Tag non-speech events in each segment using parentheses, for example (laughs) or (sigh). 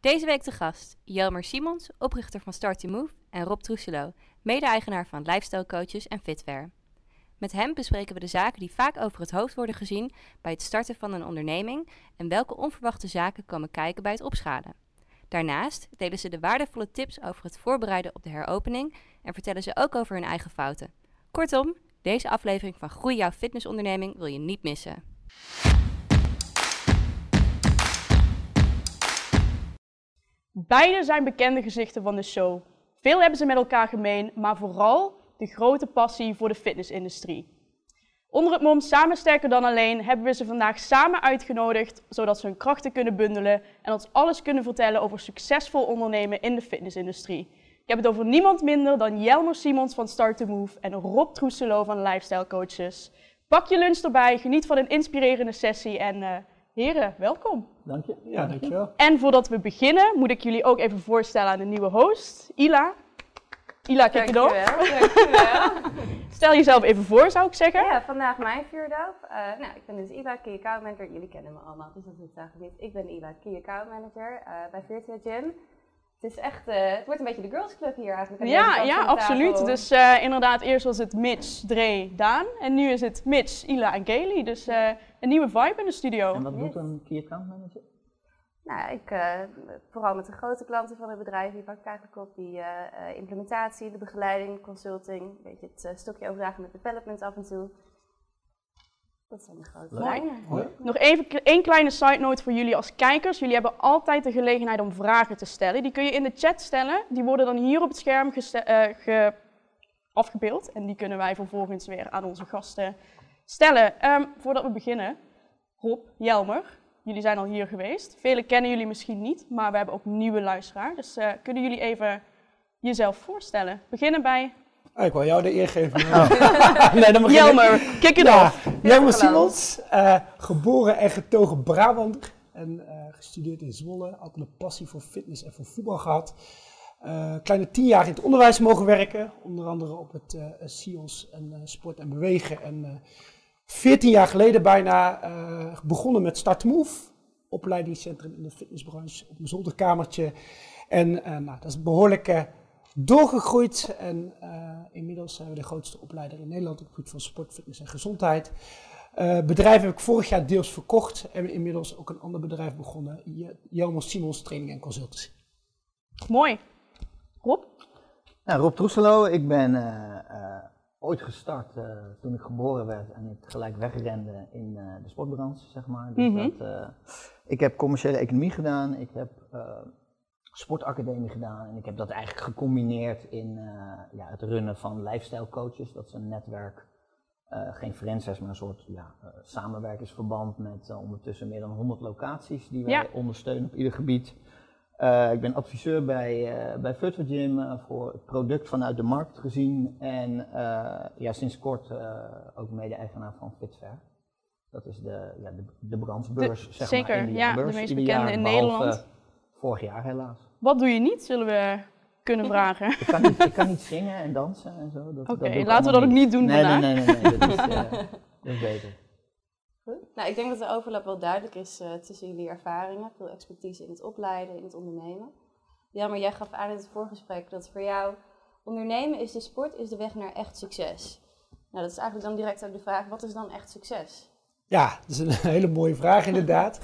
Deze week te gast Jelmer Simons, oprichter van Start to Move en Rob Troeselo, mede-eigenaar van Lifestyle Coaches en Fitwear. Met hem bespreken we de zaken die vaak over het hoofd worden gezien bij het starten van een onderneming en welke onverwachte zaken komen kijken bij het opschalen. Daarnaast delen ze de waardevolle tips over het voorbereiden op de heropening en vertellen ze ook over hun eigen fouten. Kortom, deze aflevering van Groei jouw fitnessonderneming wil je niet missen. Beide zijn bekende gezichten van de show. Veel hebben ze met elkaar gemeen, maar vooral de grote passie voor de fitnessindustrie. Onder het mom Samen Sterker dan Alleen hebben we ze vandaag samen uitgenodigd, zodat ze hun krachten kunnen bundelen en ons alles kunnen vertellen over succesvol ondernemen in de fitnessindustrie. Ik heb het over niemand minder dan Jelmer Simons van Start to Move en Rob Troeselo van Lifestyle Coaches. Pak je lunch erbij, geniet van een inspirerende sessie en uh, heren, welkom. Dank je. Ja, dankjewel. En voordat we beginnen, moet ik jullie ook even voorstellen aan de nieuwe host, Ila. Ila, kijk je door. (laughs) Stel jezelf even voor, zou ik zeggen. Ja, vandaag mijn vuurdoop. Uh, nou, ik ben dus Ila, Key Account Manager. Jullie kennen me allemaal, dus dat hoeft eigenlijk niet. Ik ben Ila, Key Account Manager uh, bij Virtua Gym. Het is echt, uh, het wordt een beetje de girls club hier eigenlijk. Ja, ja, absoluut. tafel. Dus eh, inderdaad, eerst was het Mitch, Dre, Daan. En nu is het Mitch, Ila en Kaylee. Dus eh, een nieuwe vibe in de studio. En wat Yes. doet een key account manager? Nou, ik, eh, vooral met de grote klanten van het bedrijf, die pak ik eigenlijk op die eh, eh, implementatie, de begeleiding, consulting, een beetje het eh, stokje overdragen met development af en toe. Dat zijn de grote lijnen. Nog even één kleine side note voor jullie als kijkers. Jullie hebben altijd de gelegenheid om vragen te stellen. Die kun je in de chat stellen. Die worden dan hier op het scherm eh, ge- afgebeeld. En die kunnen wij vervolgens weer aan onze gasten stellen. Ehm, voordat we beginnen, Rob, Jelmer, jullie zijn al hier geweest. Velen kennen jullie misschien niet, maar we hebben ook nieuwe luisteraars. Dus eh, kunnen jullie even jezelf voorstellen? Beginnen bij Ah, ik wil jou de eer geven. (laughs) nee, dan ik. Jelmer. Kick it Ja, off. Jelmer Simons, eh, geboren en getogen Brabander. En eh, gestudeerd in Zwolle. Altijd een passie voor fitness en voor voetbal gehad. Eh, kleine tien jaar in het onderwijs mogen werken. Onder andere op het SIOS en Sport en Bewegen. En 14 jaar geleden bijna begonnen met Start Move. Opleidingscentrum in de fitnessbranche op mijn zolderkamertje. En nou, dat is behoorlijk eh, doorgegroeid. En eh, inmiddels zijn we de grootste opleider in Nederland op het gebied van sport, fitness en gezondheid. Eh bedrijf heb ik vorig jaar deels verkocht en inmiddels ook een ander bedrijf begonnen. Je- Jelmer Simons Training en Consultancy. Mooi. Rob? Nou, Rob Troeselo, ik ben eh, eh, ooit gestart eh, toen ik geboren werd en ik gelijk wegrende in eh, de sportbranche, zeg maar. Dus Mhm. dat, eh, ik heb commerciële economie gedaan, ik heb eh, sportacademie gedaan en ik heb dat eigenlijk gecombineerd in eh, ja, het runnen van lifestyle coaches. Dat is een netwerk, eh, geen franchise, maar een soort ja, eh, samenwerkingsverband met ondertussen meer dan 100 locaties die wij Ja. ondersteunen op ieder gebied. Ik ben adviseur bij, bij Virtual Gym voor het product vanuit de markt gezien. En ja, sinds kort ook mede-eigenaar van Fitfair. Dat is de, ja, de, de brandsbeurs, De- zeg zeker, maar. in de ja, de meest bekende jaar, in behalve Nederland. Vorig jaar helaas. Wat doe je niet, zullen we kunnen vragen. Ik kan niet, ik kan niet zingen en dansen en zo. Oké, laten we dat ook niet doen nee, vandaag. Nee, nee, nee, nee, dat, is, eh, (laughs) dat is beter. Goed. Nou, ik denk dat de overlap wel duidelijk is eh, tussen jullie ervaringen. Veel expertise in het opleiden, in het ondernemen. Ja, maar jij gaf aan in het voorgesprek dat voor jou ondernemen is de sport, is de weg naar echt succes. Nou, dat is eigenlijk dan direct ook de vraag, wat is dan echt succes? Ja, dat is een (laughs) hele mooie vraag inderdaad.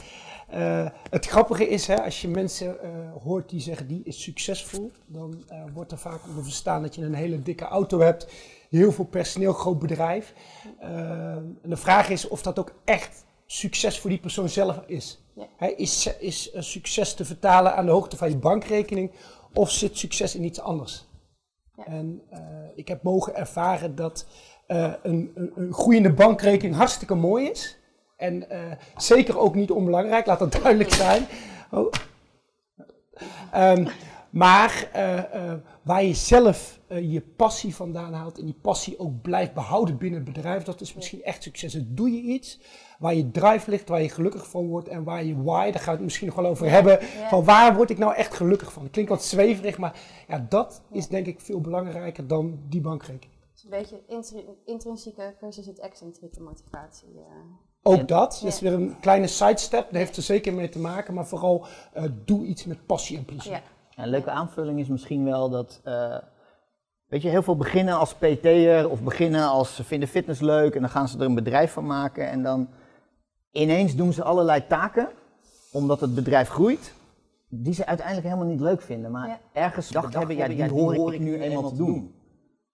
Eh, het grappige is, hè, als je mensen eh, hoort die zeggen die is succesvol, dan eh, wordt er vaak onder verstaan dat je een hele dikke auto hebt, heel veel personeel, groot bedrijf. En de vraag is of dat ook echt succes voor die persoon zelf is. Ja. Hè, is, is succes te vertalen aan de hoogte van je bankrekening of zit succes in iets anders? Ja. En ik heb mogen ervaren dat een, een, een groeiende bankrekening hartstikke mooi is. En eh, zeker ook niet onbelangrijk, laat dat duidelijk zijn. Oh. Ehm, maar eh, eh, waar je zelf je passie vandaan haalt en die passie ook blijft behouden binnen het bedrijf, dat is misschien echt succes. Dus doe je iets waar je drive ligt, waar je gelukkig van wordt en waar je why, daar gaan we het misschien nog wel over hebben, van waar word ik nou echt gelukkig van. Het klinkt wat zweverig, maar ja, dat is denk ik veel belangrijker dan die bankrekening. Dus een beetje intri- intrinsieke versus het excentrieke motivatie. Ook dat, dat is weer een kleine sidestep, daar heeft er zeker mee te maken, maar vooral eh, doe iets met passie en plezier. Ja. Een leuke aanvulling is misschien wel dat, eh, weet je, heel veel beginnen als PT'er of beginnen als ze vinden fitness leuk en dan gaan ze er een bedrijf van maken en dan ineens doen ze allerlei taken, omdat het bedrijf groeit, die ze uiteindelijk helemaal niet leuk vinden, maar Ja. ergens gedacht hebben, ja, die hoor ik nu eenmaal te doen.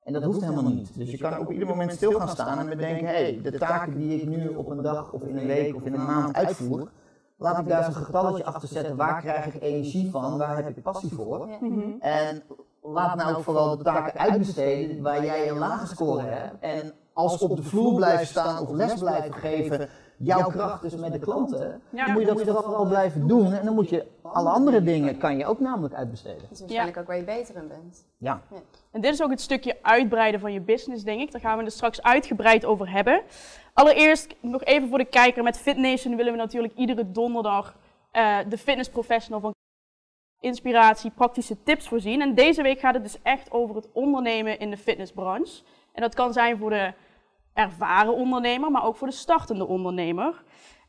En dat hoeft helemaal niet. Dus je kan op ieder moment stil gaan staan en bedenken, hé, hey, de taken die ik nu op een dag of in een week of in een maand uitvoer, laat ik daar eens een getalletje achter zetten. Waar krijg ik energie van? Waar heb ik passie voor? Ja. Mhm. En laat nou ook vooral de taken uitbesteden waar jij een lage score hebt. En als op de vloer blijven staan of les blijven geven, jouw kracht is met de klanten, Ja. dan moet je dat vooral blijven doen. En dan moet je alle andere dingen, kan je ook namelijk uitbesteden. Dat is waarschijnlijk ook waar je beter in bent. Ja. En dit is ook het stukje uitbreiden van je business, denk ik. Daar gaan we er straks uitgebreid over hebben. Allereerst nog even voor de kijker. Met FitNation willen we natuurlijk iedere donderdag eh, de fitnessprofessional van inspiratie, praktische tips voorzien. En deze week gaat het dus echt over het ondernemen in de fitnessbranche. En dat kan zijn voor de ervaren ondernemer, maar ook voor de startende ondernemer.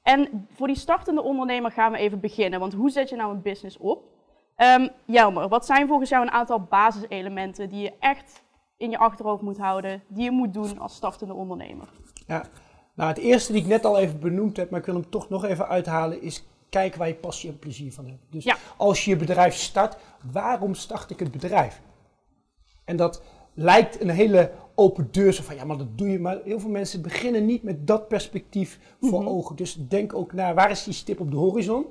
En voor die startende ondernemer gaan we even beginnen. Want hoe zet je nou een business op? Ehm Jelmer, wat zijn volgens jou een aantal basiselementen die je echt in je achterhoofd moet houden, die je moet doen als startende ondernemer? Ja. Nou, het eerste die ik net al even benoemd heb, maar ik wil hem toch nog even uithalen, is kijken waar je passie en plezier van hebt. Dus Ja. als je je bedrijf start, waarom start ik het bedrijf? En dat lijkt een hele open deur, zo van ja, maar dat doe je. Maar heel veel mensen beginnen niet met dat perspectief voor ogen. Dus denk ook naar waar is die stip op de horizon?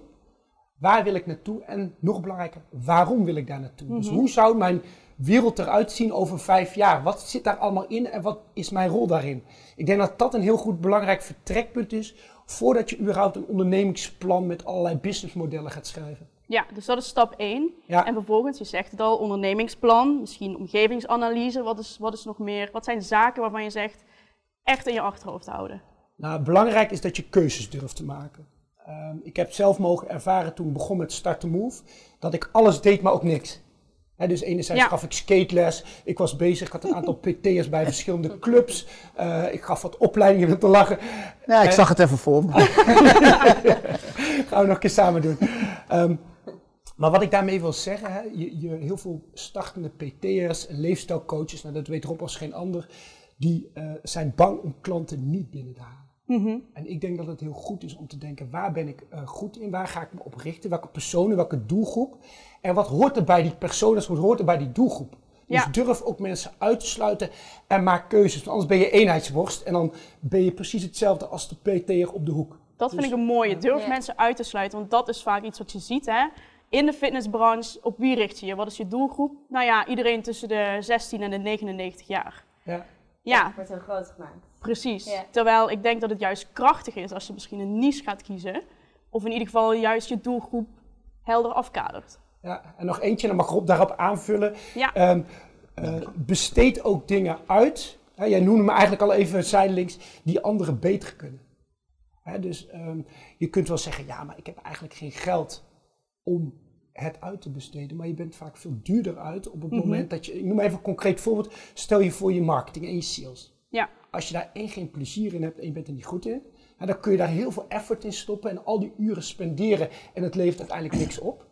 Waar wil ik naartoe? En nog belangrijker, waarom wil ik daar naartoe? Dus hoe zou mijn wereld eruit zien over vijf jaar? Wat zit daar allemaal in en wat is mijn rol daarin? Ik denk dat dat een heel goed belangrijk vertrekpunt is voordat je überhaupt een ondernemingsplan met allerlei businessmodellen gaat schrijven. Ja, dus dat is stap 1. Ja. En vervolgens, je zegt het al, ondernemingsplan, misschien omgevingsanalyse. Wat is, wat is nog meer? Wat zijn zaken waarvan je zegt echt in je achterhoofd houden? Nou, belangrijk is dat je keuzes durft te maken. Ehm, ik heb zelf mogen ervaren toen ik begon met Start to Move, dat ik alles deed, maar ook niks. Hè, dus enerzijds Ja. gaf ik skateles, ik was bezig, ik had een aantal (laughs) PT'ers bij verschillende clubs, eh, ik gaf wat opleidingen met te lachen. Ja, ik zag het even voor me. (laughs) Gaan we nog een keer samen doen. Ehm, maar wat ik daarmee wil zeggen, hè, je, je, heel veel startende PT'ers en leefstijlcoaches, nou, dat weet Rob als geen ander, die eh, zijn bang om klanten niet binnen te halen. En ik denk dat het heel goed is om te denken, waar ben ik eh, goed in? Waar ga ik me op richten? Welke personen, welke doelgroep? En wat hoort er bij die personen, wat hoort er bij die doelgroep? Dus Ja. durf ook mensen uit te sluiten en maak keuzes. Want anders ben je eenheidsworst en dan ben je precies hetzelfde als de PT'er op de hoek. Dat vind ik een mooie. Durf Ja. mensen uit te sluiten, want dat is vaak iets wat je ziet. Hè? In de fitnessbranche, op wie richt je je? Wat is je doelgroep? Nou ja, iedereen tussen de 16 en de 99 jaar. Ja. Ja, Wordt heel groot gemaakt. precies. Ja. Terwijl ik denk dat het juist krachtig is als je misschien een niche gaat kiezen. Of in ieder geval juist je doelgroep helder afkadert. Ja, en nog eentje, dan mag Rob daarop aanvullen. Ja. Ehm, eh, besteed ook dingen uit. Hè, jij noemde me eigenlijk al even zijdelings, die anderen beter kunnen. Hè, dus ehm, je kunt wel zeggen, ja, maar ik heb eigenlijk geen geld om het uit te besteden. Maar je bent vaak veel duurder uit op het moment dat je... Ik noem even een concreet voorbeeld. Stel je voor je marketing en je sales. Ja, Als je daar één geen plezier in hebt en je bent er niet goed in, dan kun je daar heel veel effort in stoppen en al die uren spenderen en het levert uiteindelijk niks op.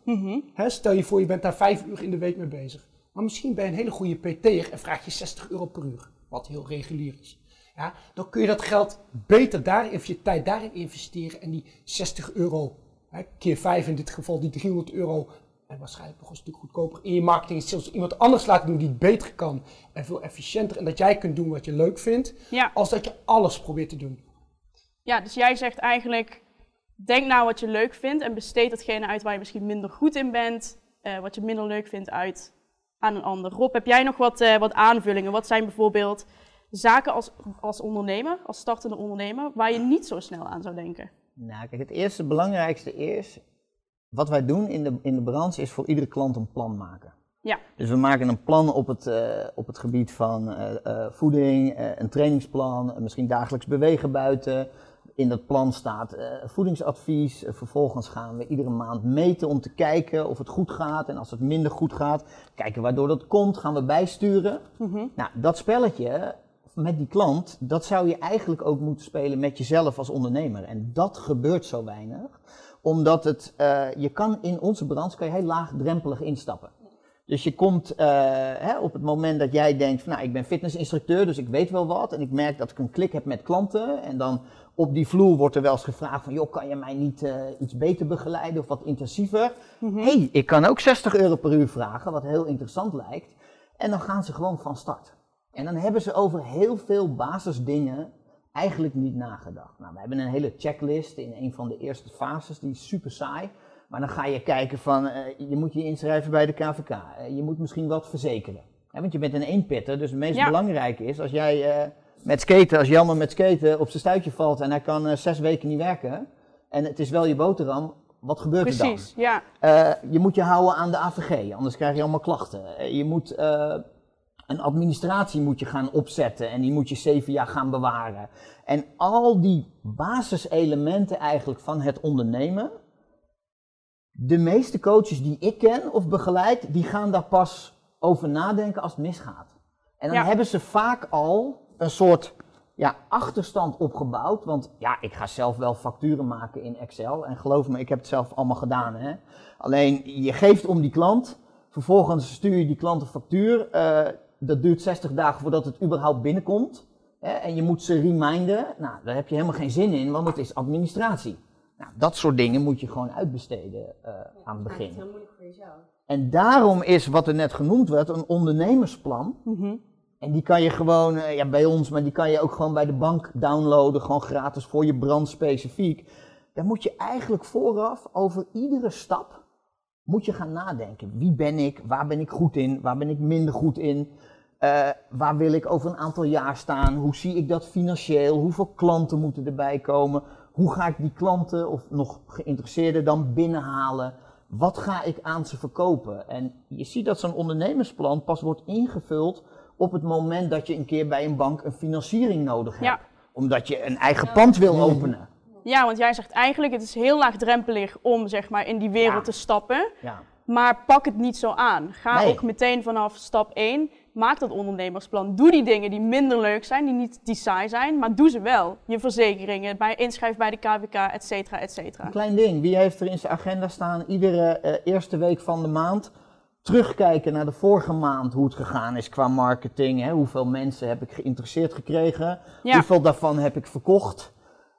Hè, stel je voor, je bent daar vijf uur in de week mee bezig. Maar misschien ben je een hele goede PT'er en vraag je 60 euro per uur, wat heel regulier is. Ja, dan kun je dat geld beter daarin, of je tijd daarin investeren en die 60 euro, hè, keer 5 in dit geval, die 300 euro, en waarschijnlijk nog een stuk goedkoper in je marketing en sales iemand anders laten doen die het beter kan en veel efficiënter. En dat jij kunt doen wat je leuk vindt, ja. als dat je alles probeert te doen. ja, dus jij zegt eigenlijk, denk nou wat je leuk vindt en besteed datgene uit waar je misschien minder goed in bent, eh, wat je minder leuk vindt uit aan een ander. Rob, heb jij nog wat, eh, wat aanvullingen? Wat zijn bijvoorbeeld zaken als, als ondernemer, als startende ondernemer, waar je niet zo snel aan zou denken? Nou, kijk, het eerste belangrijkste is, wat wij doen in de, in de branche is voor iedere klant een plan maken. Ja. Dus we maken een plan op het, eh, op het gebied van eh, eh, voeding, een trainingsplan, misschien dagelijks bewegen buiten. In dat plan staat voedingsadvies. Vervolgens gaan we iedere maand meten om te kijken of het goed gaat. En als het minder goed gaat, kijken waardoor dat komt, gaan we bijsturen. Nou, dat spelletje met die klant, dat zou je eigenlijk ook moeten spelen met jezelf als ondernemer. En dat gebeurt zo weinig, omdat het, eh, je kan in onze branche kan je heel laagdrempelig instappen. Dus je komt eh, hè, op het moment dat jij denkt van nou ik ben fitnessinstructeur, dus ik weet wel wat en ik merk dat ik een klik heb met klanten en dan op die vloer wordt er wel eens gevraagd van joh kan je mij niet eh, iets beter begeleiden of wat intensiever. Mhm. hey, ik kan ook 60 euro per uur vragen, wat heel interessant lijkt. En dan gaan ze gewoon van start. En dan hebben ze over heel veel basisdingen eigenlijk niet nagedacht. Nou, we hebben een hele checklist in een van de eerste fases, die is super saai. Maar dan ga je kijken van, eh, je moet je inschrijven bij de KVK. Eh, je moet misschien wat verzekeren. Want je bent een eenpitter, dus het meest Ja. belangrijke is, als jij eh, met skaten, als Jelmer met skaten op zijn stuitje valt en hij kan zes weken niet werken, en het is wel je boterham, wat gebeurt er dan? Precies, ja. Je moet je houden aan de AVG, anders krijg je allemaal klachten. Je moet een administratie moet je gaan opzetten en die moet je zeven jaar gaan bewaren. En al die basiselementen eigenlijk van het ondernemen. De meeste coaches die ik ken of begeleid, die gaan daar pas over nadenken als het misgaat. En dan Ja. hebben ze vaak al een soort ja, achterstand opgebouwd. Want ja, ik ga zelf wel facturen maken in Excel. En geloof me, ik heb het zelf allemaal gedaan. Hè? Alleen je geeft om die klant. Vervolgens stuur je die klant een factuur. eh, dat duurt 60 dagen voordat het überhaupt binnenkomt. Hè? En je moet ze reminden. Nou, daar heb je helemaal geen zin in, want het is administratie. Nou, dat soort dingen moet je gewoon uitbesteden eh, aan het begin. heel moeilijk voor jezelf. En daarom is wat er net genoemd werd een ondernemersplan. Mhm. En die kan je gewoon, eh, ja bij ons, maar die kan je ook gewoon bij de bank downloaden, gewoon gratis voor je brand specifiek. Daar moet je eigenlijk vooraf over iedere stap, moet je gaan nadenken. Wie ben ik, waar ben ik goed in, waar ben ik minder goed in, Eh, waar wil ik over een aantal jaar staan, hoe zie ik dat financieel, hoeveel klanten moeten erbij komen, hoe ga ik die klanten of nog geïnteresseerden dan binnenhalen, wat ga ik aan ze verkopen. En je ziet dat zo'n ondernemersplan pas wordt ingevuld op het moment dat je een keer bij een bank een financiering nodig hebt. Ja. Omdat je een eigen pand wil openen. Ja, want jij zegt eigenlijk, het is heel laagdrempelig om zeg maar, in die wereld Ja. te stappen. Ja. Maar pak het niet zo aan. Ga Nee. ook meteen vanaf stap 1. Maak dat ondernemersplan. Doe die dingen die minder leuk zijn, die niet die saai zijn, maar doe ze wel. Je verzekeringen, bij, inschrijf bij de KVK, et cetera, et cetera. Een klein ding. Wie heeft er in zijn agenda staan iedere eh, eerste week van de maand terugkijken naar de vorige maand hoe het gegaan is qua marketing. Hè? Hoeveel mensen heb ik geïnteresseerd gekregen? Ja. Hoeveel daarvan heb ik verkocht?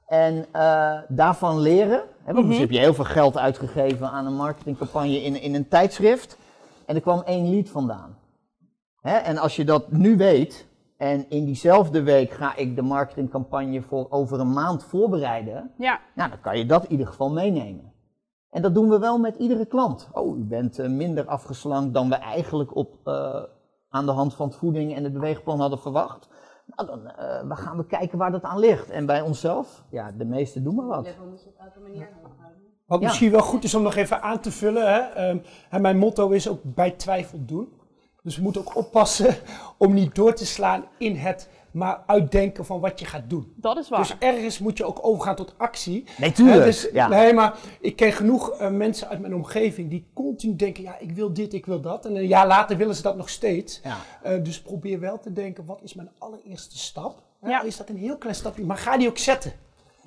En eh, daarvan leren. Hè? Want Mhm. dus heb je heel veel geld uitgegeven aan een marketingcampagne in, in een tijdschrift. En er kwam één lead vandaan. Hè? En als je dat nu weet. En in diezelfde week ga ik de marketingcampagne voor over een maand voorbereiden. Ja, Nou, dan kan je dat in ieder geval meenemen. En dat doen we wel met iedere klant. Oh, u bent eh, minder afgeslankt dan we eigenlijk op, eh, aan de hand van het voeding en het beweegplan hadden verwacht. Nou, dan eh, we gaan we kijken waar dat aan ligt. En bij onszelf, ja, de meeste doen maar wat. Level moet je op elke manier hoog houden. Wat Ja. misschien wel goed is om nog even aan te vullen. Hè? Ehm, hè, mijn motto is ook bij twijfel doen. Dus we moeten ook oppassen om niet door te slaan in het maar uitdenken van wat je gaat doen. dat is waar. Dus ergens moet je ook overgaan tot actie. Nee, tuurlijk. Hè, dus, ja. Nee, maar ik ken genoeg eh, mensen uit mijn omgeving die continu denken, ja, ik wil dit, ik wil dat. En een jaar later willen ze dat nog steeds. Ja. Eh, dus probeer wel te denken, wat is mijn allereerste stap? Ja. Is dat een heel klein stapje, maar ga die ook zetten.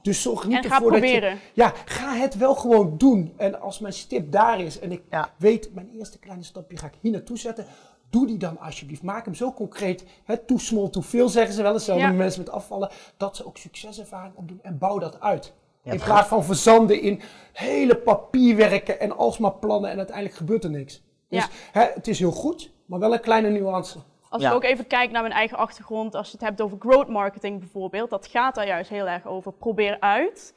Dus zorg niet En ga ervoor dat je... proberen. Ja, ga het wel gewoon doen. En als mijn stip daar is en ik Ja. weet, mijn eerste kleine stapje ga ik hier naartoe zetten. Doe die dan alsjeblieft. Maak hem zo concreet. Hè, too small, too veel zeggen ze wel eens. Zo Ja. de mensen met afvallen. Dat ze ook succeservaring opdoen en bouw dat uit. Ja, in het plaats van verzanden in hele papierwerken en alsmaar plannen en uiteindelijk gebeurt er niks. Dus hè, het is heel goed, maar wel een kleine nuance. Als Ja. ik ook even kijk naar mijn eigen achtergrond, als je het hebt over growth marketing bijvoorbeeld, dat gaat daar juist heel erg over. Probeer uit.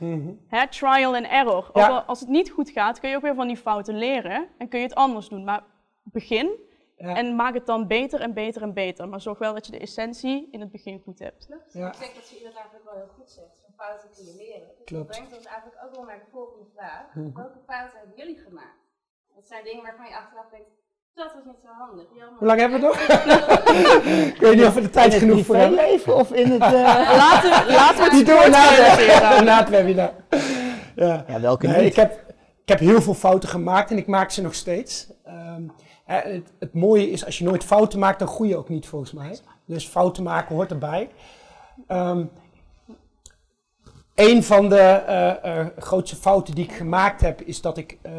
Hè, trial and error. Ook Ja. al als het niet goed gaat, kun je ook weer van die fouten leren en kun je het anders doen. Maar begin Ja. en maak het dan beter en beter en beter. Maar zorg wel dat je de essentie in het begin goed hebt. Ja. Ik denk dat ze dat eigenlijk wel heel goed zegt. Van fouten kun je leren. Dus Klopt. dat brengt ons eigenlijk ook wel naar de volgende vraag. (laughs) Mhm. Welke fouten hebben jullie gemaakt? Dat zijn dingen waarvan je achteraf denkt, dat was niet zo handig. Jammer. Hoe lang hebben we nog? (laughs) ik weet niet of we er tijd in genoeg voor hebben. privéleven of in het... eh, (laughs) Laten we, laten we het sport na, de, het webinar. Ja. ja, welke Nee, niet? ik heb, ik heb heel veel fouten gemaakt en ik maak ze nog steeds. Ehm, het, het mooie is, als je nooit fouten maakt, dan groei je ook niet volgens mij. Dus fouten maken hoort erbij. Ehm, een van de eh, eh, grootste fouten die ik gemaakt heb, is dat ik eh,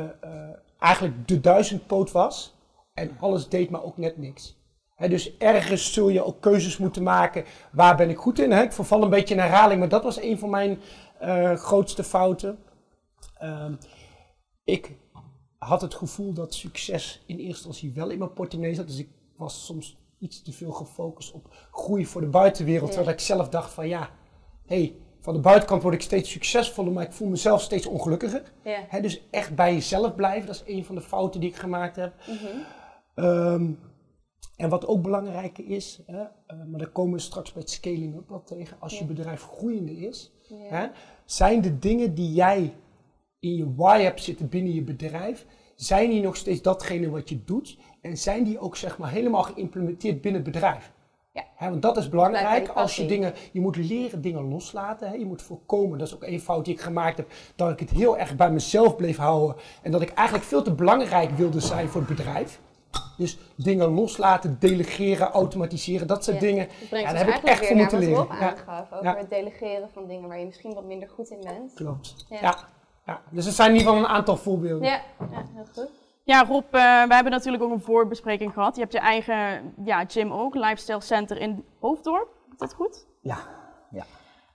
eigenlijk de duizendpoot was. En alles deed maar ook net niks. Dus ergens zul je ook keuzes moeten maken. Waar ben ik goed in? Hè? Ik verval een beetje in herhaling, maar dat was een van mijn grootste fouten. Ehm, ik had het gevoel dat succes in eerste instantie wel in mijn portemonnee zat. Dus ik was soms iets te veel gefocust op groei voor de buitenwereld. Ja. Terwijl ik zelf dacht van ja, hey, van de buitenkant word ik steeds succesvoller, maar ik voel mezelf steeds ongelukkiger. Ja. Dus echt bij jezelf blijven, dat is een van de fouten die ik gemaakt heb. Mhm. Ehm, en wat ook belangrijk is, hè, eh, maar daar komen we straks bij het scaling ook wel tegen, als je bedrijf groeiende is, hè, zijn de dingen die jij in je why hebt zitten binnen je bedrijf, zijn die nog steeds datgene wat je doet? En zijn die ook zeg maar helemaal geïmplementeerd binnen het bedrijf? Ja. Want dat is belangrijk. Als je dingen, je moet leren dingen loslaten. Je moet voorkomen, dat is ook één fout die ik gemaakt heb, dat ik het heel erg bij mezelf bleef houden. En dat ik eigenlijk veel te belangrijk wilde zijn voor het bedrijf. Dus dingen loslaten, delegeren, automatiseren, dat soort Ja. dingen. Dat Ja, daar heb ik echt voor moeten leren. Ja. Aangaf over het delegeren van dingen waar je misschien wat minder goed in bent. Klopt. Ja. Ja. Dus er zijn in ieder geval een aantal voorbeelden. Ja, ja heel goed. Ja, Rob, eh, wij hebben natuurlijk ook een voorbespreking gehad. Je hebt je eigen ja, gym ook, Lifestyle Center in Hoofddorp. Is dat goed? Ja, ja.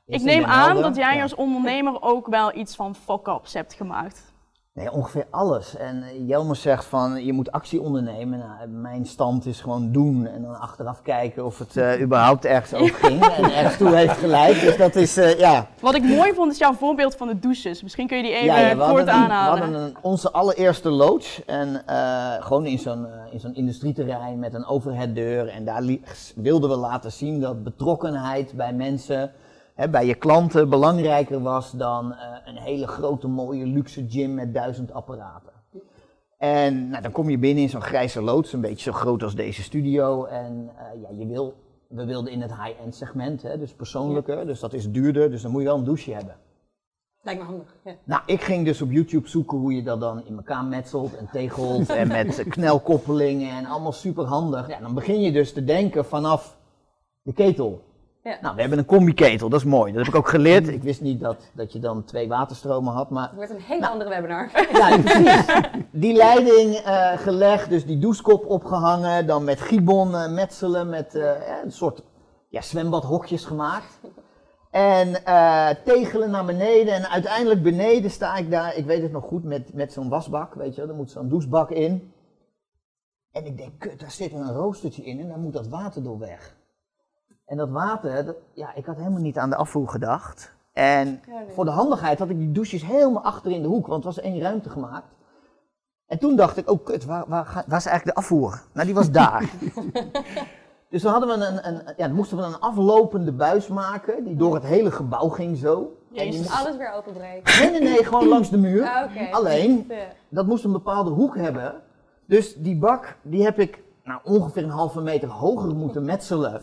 Ik neem aan Helder. dat jij Ja. als ondernemer ook wel iets van fuck-ups hebt gemaakt. Nee, ongeveer alles. En eh, Jelmer zegt van je moet actie ondernemen. Nou, mijn stand is gewoon doen en dan achteraf kijken of het eh, überhaupt ergens over ging en ergens toe heeft geleid. Dus dat is, eh, ja. Wat ik mooi vond is jouw voorbeeld van de douches. Misschien kun je die even ja, ja, we kort een- we aanhalen. hadden een, onze allereerste loods en gewoon in zo'n in zo'n industrieterrein met een overheaddeur. En daar wilden we laten zien dat betrokkenheid bij mensen, hè, bij je klanten, belangrijker was dan eh, een hele grote mooie luxe gym met duizend apparaten. En nou, dan kom je binnen in zo'n grijze loods, een beetje zo groot als deze studio. En eh, ja, je wil, we wilden in het high-end segment, hè, dus persoonlijker, dus dat is duurder, dus dan moet je wel een douche hebben. Lijkt me handig. Ja. Nou, ik ging dus op YouTube zoeken hoe je dat dan in elkaar metselt en tegelt en met (laughs) knelkoppelingen en allemaal super handig. Ja, dan begin je dus te denken vanaf de ketel. Ja. Nou, we hebben een combi-ketel, dat is mooi. Dat heb ik ook geleerd. Ik wist niet dat, dat je dan twee waterstromen had, maar Het wordt een hele andere webinar. (laughs) ja, precies. Die leiding eh, gelegd, dus die douchekop opgehangen, dan met gibon eh, metselen, met eh, een soort ja, zwembadhokjes gemaakt. En tegelen naar beneden en uiteindelijk beneden sta ik daar, ik weet het nog goed, met, met zo'n wasbak, weet je wel, er moet zo'n douchebak in. En ik denk, kut, daar zit een roostertje in en daar moet dat water door weg. En dat water, dat, ja, ik had helemaal niet aan de afvoer gedacht. En Ja, nee. voor de handigheid had ik die douches helemaal achter in de hoek, want het was één ruimte gemaakt. En toen dacht ik, oh kut, waar, waar, waar is eigenlijk de afvoer? Nou, die was daar. (laughs) dus dan hadden we een, een, ja, dan moesten we een aflopende buis maken, die door het hele gebouw ging zo. En die Jezus. moest- Alles weer openbreken. Nee, nee, nee, gewoon langs de muur. Ah. Alleen, (laughs) Ja. dat moest een bepaalde hoek hebben. Dus die bak, die heb ik nou, ongeveer een halve meter hoger moeten metselen.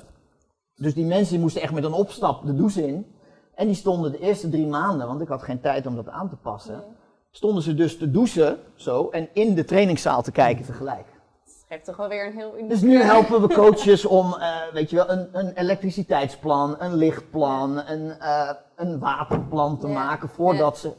Dus die mensen moesten echt met een opstap de douche in. En die stonden de eerste drie maanden, want ik had geen tijd om dat aan te passen. Stonden ze dus te douchen, zo, en in de trainingszaal te kijken tegelijk. Het geeft toch wel weer een heel uniek... Dus nu helpen we (laughs) coaches om, eh, weet je wel, een, een elektriciteitsplan, een lichtplan, een, eh, een waterplan te Ja. maken voordat ze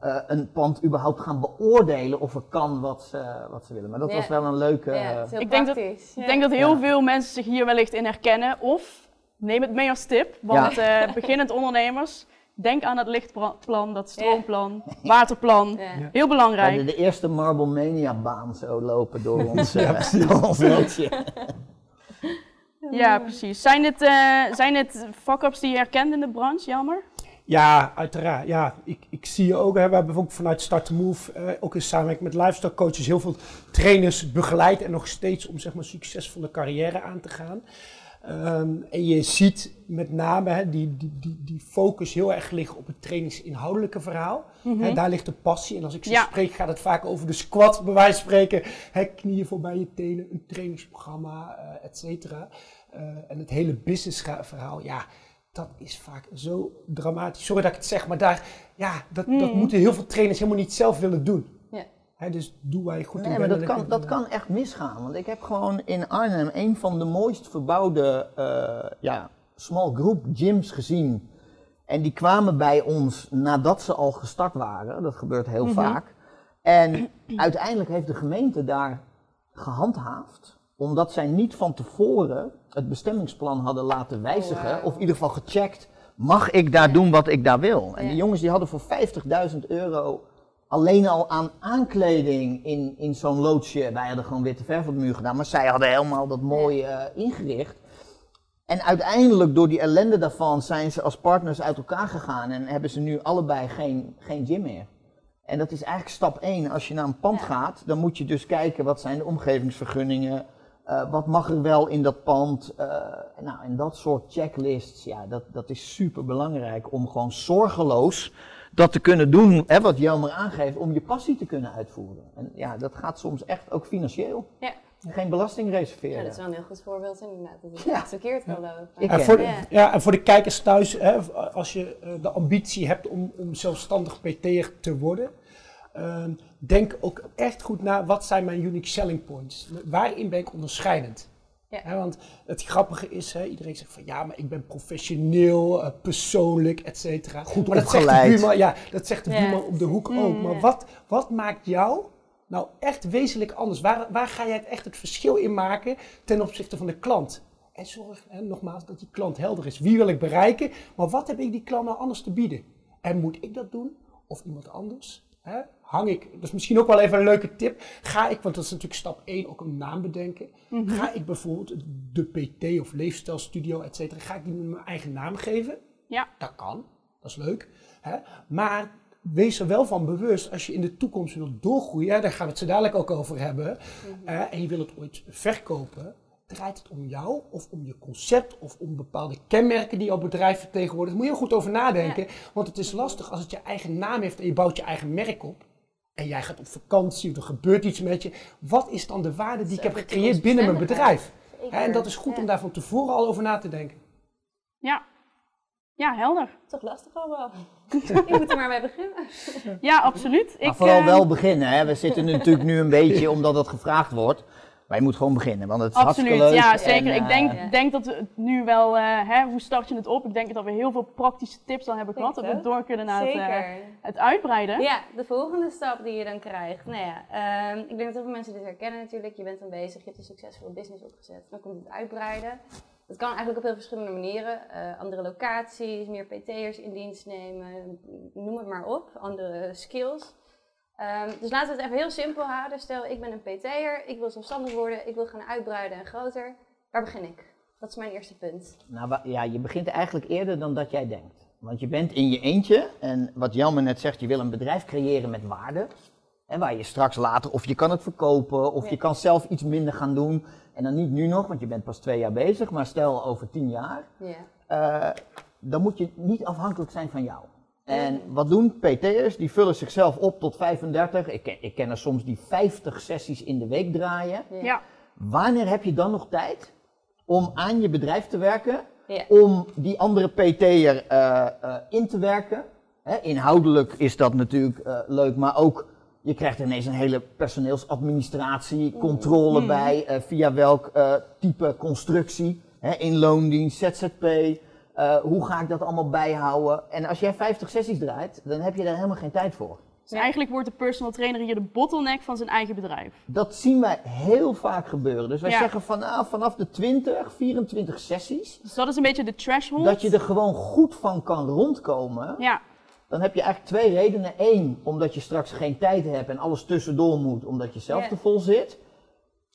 eh, een pand überhaupt gaan beoordelen of er kan wat ze, wat ze willen. Maar dat Ja. was wel een leuke... Ja, eh, het is heel Ik denk dat-. Ik denk dat heel Ja. veel mensen zich hier wellicht in herkennen. Of neem het mee als tip. Want eh, beginnend ondernemers, denk aan het lichtplan, dat stroomplan, waterplan. Ja. Heel we belangrijk. hadden de eerste Marble Mania baan zo lopen door (laughs) ons, eh, (laughs) door ons loodje. (laughs) Ja, precies. Zijn dit, eh, zijn dit fuck-ups die je herkent in de branche, jammer? Ja, uiteraard. Ja, ik, ik zie je ook, hè, we hebben ook vanuit Start to Move, eh, ook in samenwerking met lifestyle coaches, heel veel trainers begeleid en nog steeds om zeg maar succesvolle carrière aan te gaan. Ehm, en je ziet met name hè, die, die, die, die focus heel erg liggen op het trainingsinhoudelijke verhaal. Hè, daar ligt de passie. En als ik ze Ja. spreek, gaat het vaak over de squat, bij wijze van spreken. Hè, knieën voorbij je tenen, een trainingsprogramma, eh et cetera. Eh, en het hele businessverhaal, ja, dat is vaak zo dramatisch. Sorry dat ik het zeg, maar daar, ja, dat, dat moeten heel veel trainers helemaal niet zelf willen doen. Dus doe waar je goed in Nee, maar dat kan, dat kan echt misgaan. Want ik heb gewoon in Arnhem een van de mooist verbouwde eh, ja, small group gyms gezien. En die kwamen bij ons nadat ze al gestart waren. Dat gebeurt heel vaak. En uiteindelijk heeft de gemeente daar gehandhaafd. Omdat zij niet van tevoren het bestemmingsplan hadden laten wijzigen. wauw. Of in ieder geval gecheckt. Mag ik daar doen wat ik daar wil? En Ja. die jongens die hadden voor 50.000 euro alleen al aan aankleding in, in zo'n loodsje. Wij hadden gewoon witte verf op de muur gedaan, maar zij hadden helemaal dat mooi eh, ingericht. En uiteindelijk, door die ellende daarvan, zijn ze als partners uit elkaar gegaan en hebben ze nu allebei geen, geen gym meer. En dat is eigenlijk stap 1. Als je naar een pand Ja. gaat, dan moet je dus kijken wat zijn de omgevingsvergunningen, eh, wat mag er wel in dat pand. eh, nou, en dat soort checklists, ja, dat, dat is super belangrijk om gewoon zorgeloos dat te kunnen doen, hè, wat Jelmer aangeeft, om je passie te kunnen uitvoeren. En ja, dat gaat soms echt ook financieel. Ja. Geen belasting Ja, reserveren. dat is wel een heel goed voorbeeld inderdaad. Dat het Ja. echt verkeerd kan lopen. Ik En voor, Ja. ja, en voor de kijkers thuis, hè, als je eh, de ambitie hebt om, om zelfstandig PT'er te worden, ehm, denk ook echt goed na wat zijn mijn unique selling points. Waarin ben ik onderscheidend? Ja. Want het grappige is, hè, iedereen zegt van ja, maar ik ben professioneel, eh, persoonlijk, et cetera. Goed maar dat zegt de buurman, ja, dat zegt de Ja. buurman op de hoek ook. Maar wat, wat maakt jou nou echt wezenlijk anders? Waar, waar ga jij het echt het verschil in maken ten opzichte van de klant? En zorg hè, nogmaals dat die klant helder is. Wie wil ik bereiken? Maar wat heb ik die klant nou anders te bieden? En moet ik dat doen? Of iemand anders? Hè? Hang ik, dat is misschien ook wel even een leuke tip. Ga ik, want dat is natuurlijk stap 1, ook een naam bedenken. Ga ik bijvoorbeeld de PT of leefstijlstudio, et cetera, ga ik die mijn eigen naam geven? Ja. Dat kan, dat is leuk. Hè? Maar wees er wel van bewust, als je in de toekomst wilt doorgroeien, daar gaan we het zo dadelijk ook over hebben, hè, en je wil het ooit verkopen, draait het om jou of om je concept of om bepaalde kenmerken die jouw bedrijf vertegenwoordigt. Daar moet je heel goed over nadenken, want het is lastig als het je eigen naam heeft en je bouwt je eigen merk op. En jij gaat op vakantie of er gebeurt iets met je. Wat is dan de waarde die ik heb gecreëerd binnen mijn bedrijf? En dat is goed Ja. om daar van tevoren al over na te denken. Ja. Ja, helder. Toch lastig allemaal. Je (laughs) moet er maar mee beginnen. Ja, absoluut. Maar Ik, vooral eh, wel beginnen. Hè. We zitten natuurlijk nu een beetje omdat het gevraagd wordt. Maar je moet gewoon beginnen, want het is Absoluut, hartstikke leuk. ja zeker. En, ik denk, eh, Ja. denk dat we het nu wel, eh, hè, hoe start je het op? Ik denk dat we heel veel praktische tips dan hebben Denk gehad. Dat het we door kunnen naar het, eh, het uitbreiden. Ja, de volgende stap die je dan krijgt. Nou ja, ehm, ik denk dat heel veel mensen dit herkennen natuurlijk. Je bent dan bezig, je hebt een succesvolle business opgezet. Dan komt het uitbreiden. Dat kan eigenlijk op heel verschillende manieren. Eh, andere locaties, meer PT'ers in dienst nemen, noem het maar op. Andere skills. Ehm, dus laten we het even heel simpel houden. Stel, ik ben een PT'er, ik wil zelfstandig worden, ik wil gaan uitbreiden en groter. Waar begin ik? Dat is mijn eerste punt. Nou, ja, je begint eigenlijk eerder dan dat jij denkt. Want je bent in je eentje en wat Jelmer net zegt, je wil een bedrijf creëren met waarde. En waar je straks later, of je kan het verkopen, of Ja. je kan zelf iets minder gaan doen. En dan niet nu nog, want je bent pas twee jaar bezig, maar stel over tien jaar. Ja. eh, dan moet je niet afhankelijk zijn van jou. En wat doen PT'ers? Die vullen zichzelf op tot 35. Ik ken, ik ken er soms die 50 sessies in de week draaien. Ja. Wanneer heb je dan nog tijd om aan je bedrijf te werken? Ja. Om die andere PT'er eh, eh, in te werken? Hè, inhoudelijk is dat natuurlijk eh, leuk, maar ook je krijgt ineens een hele personeelsadministratie, controle bij, eh, via welk eh, type constructie, hè, in loondienst, ZZP. Eh, hoe ga ik dat allemaal bijhouden? En als jij 50 sessies draait, dan heb je daar helemaal geen tijd voor. Dus eigenlijk wordt de personal trainer hier de bottleneck van zijn eigen bedrijf. Dat zien wij heel vaak gebeuren. Dus wij Ja. zeggen van, nou, vanaf de 20, 24 sessies, Dus dat is een beetje de threshold. dat je er gewoon goed van kan rondkomen. Ja, Dan heb je eigenlijk twee redenen. Eén, omdat je straks geen tijd hebt en alles tussendoor moet, omdat je zelf te vol zit.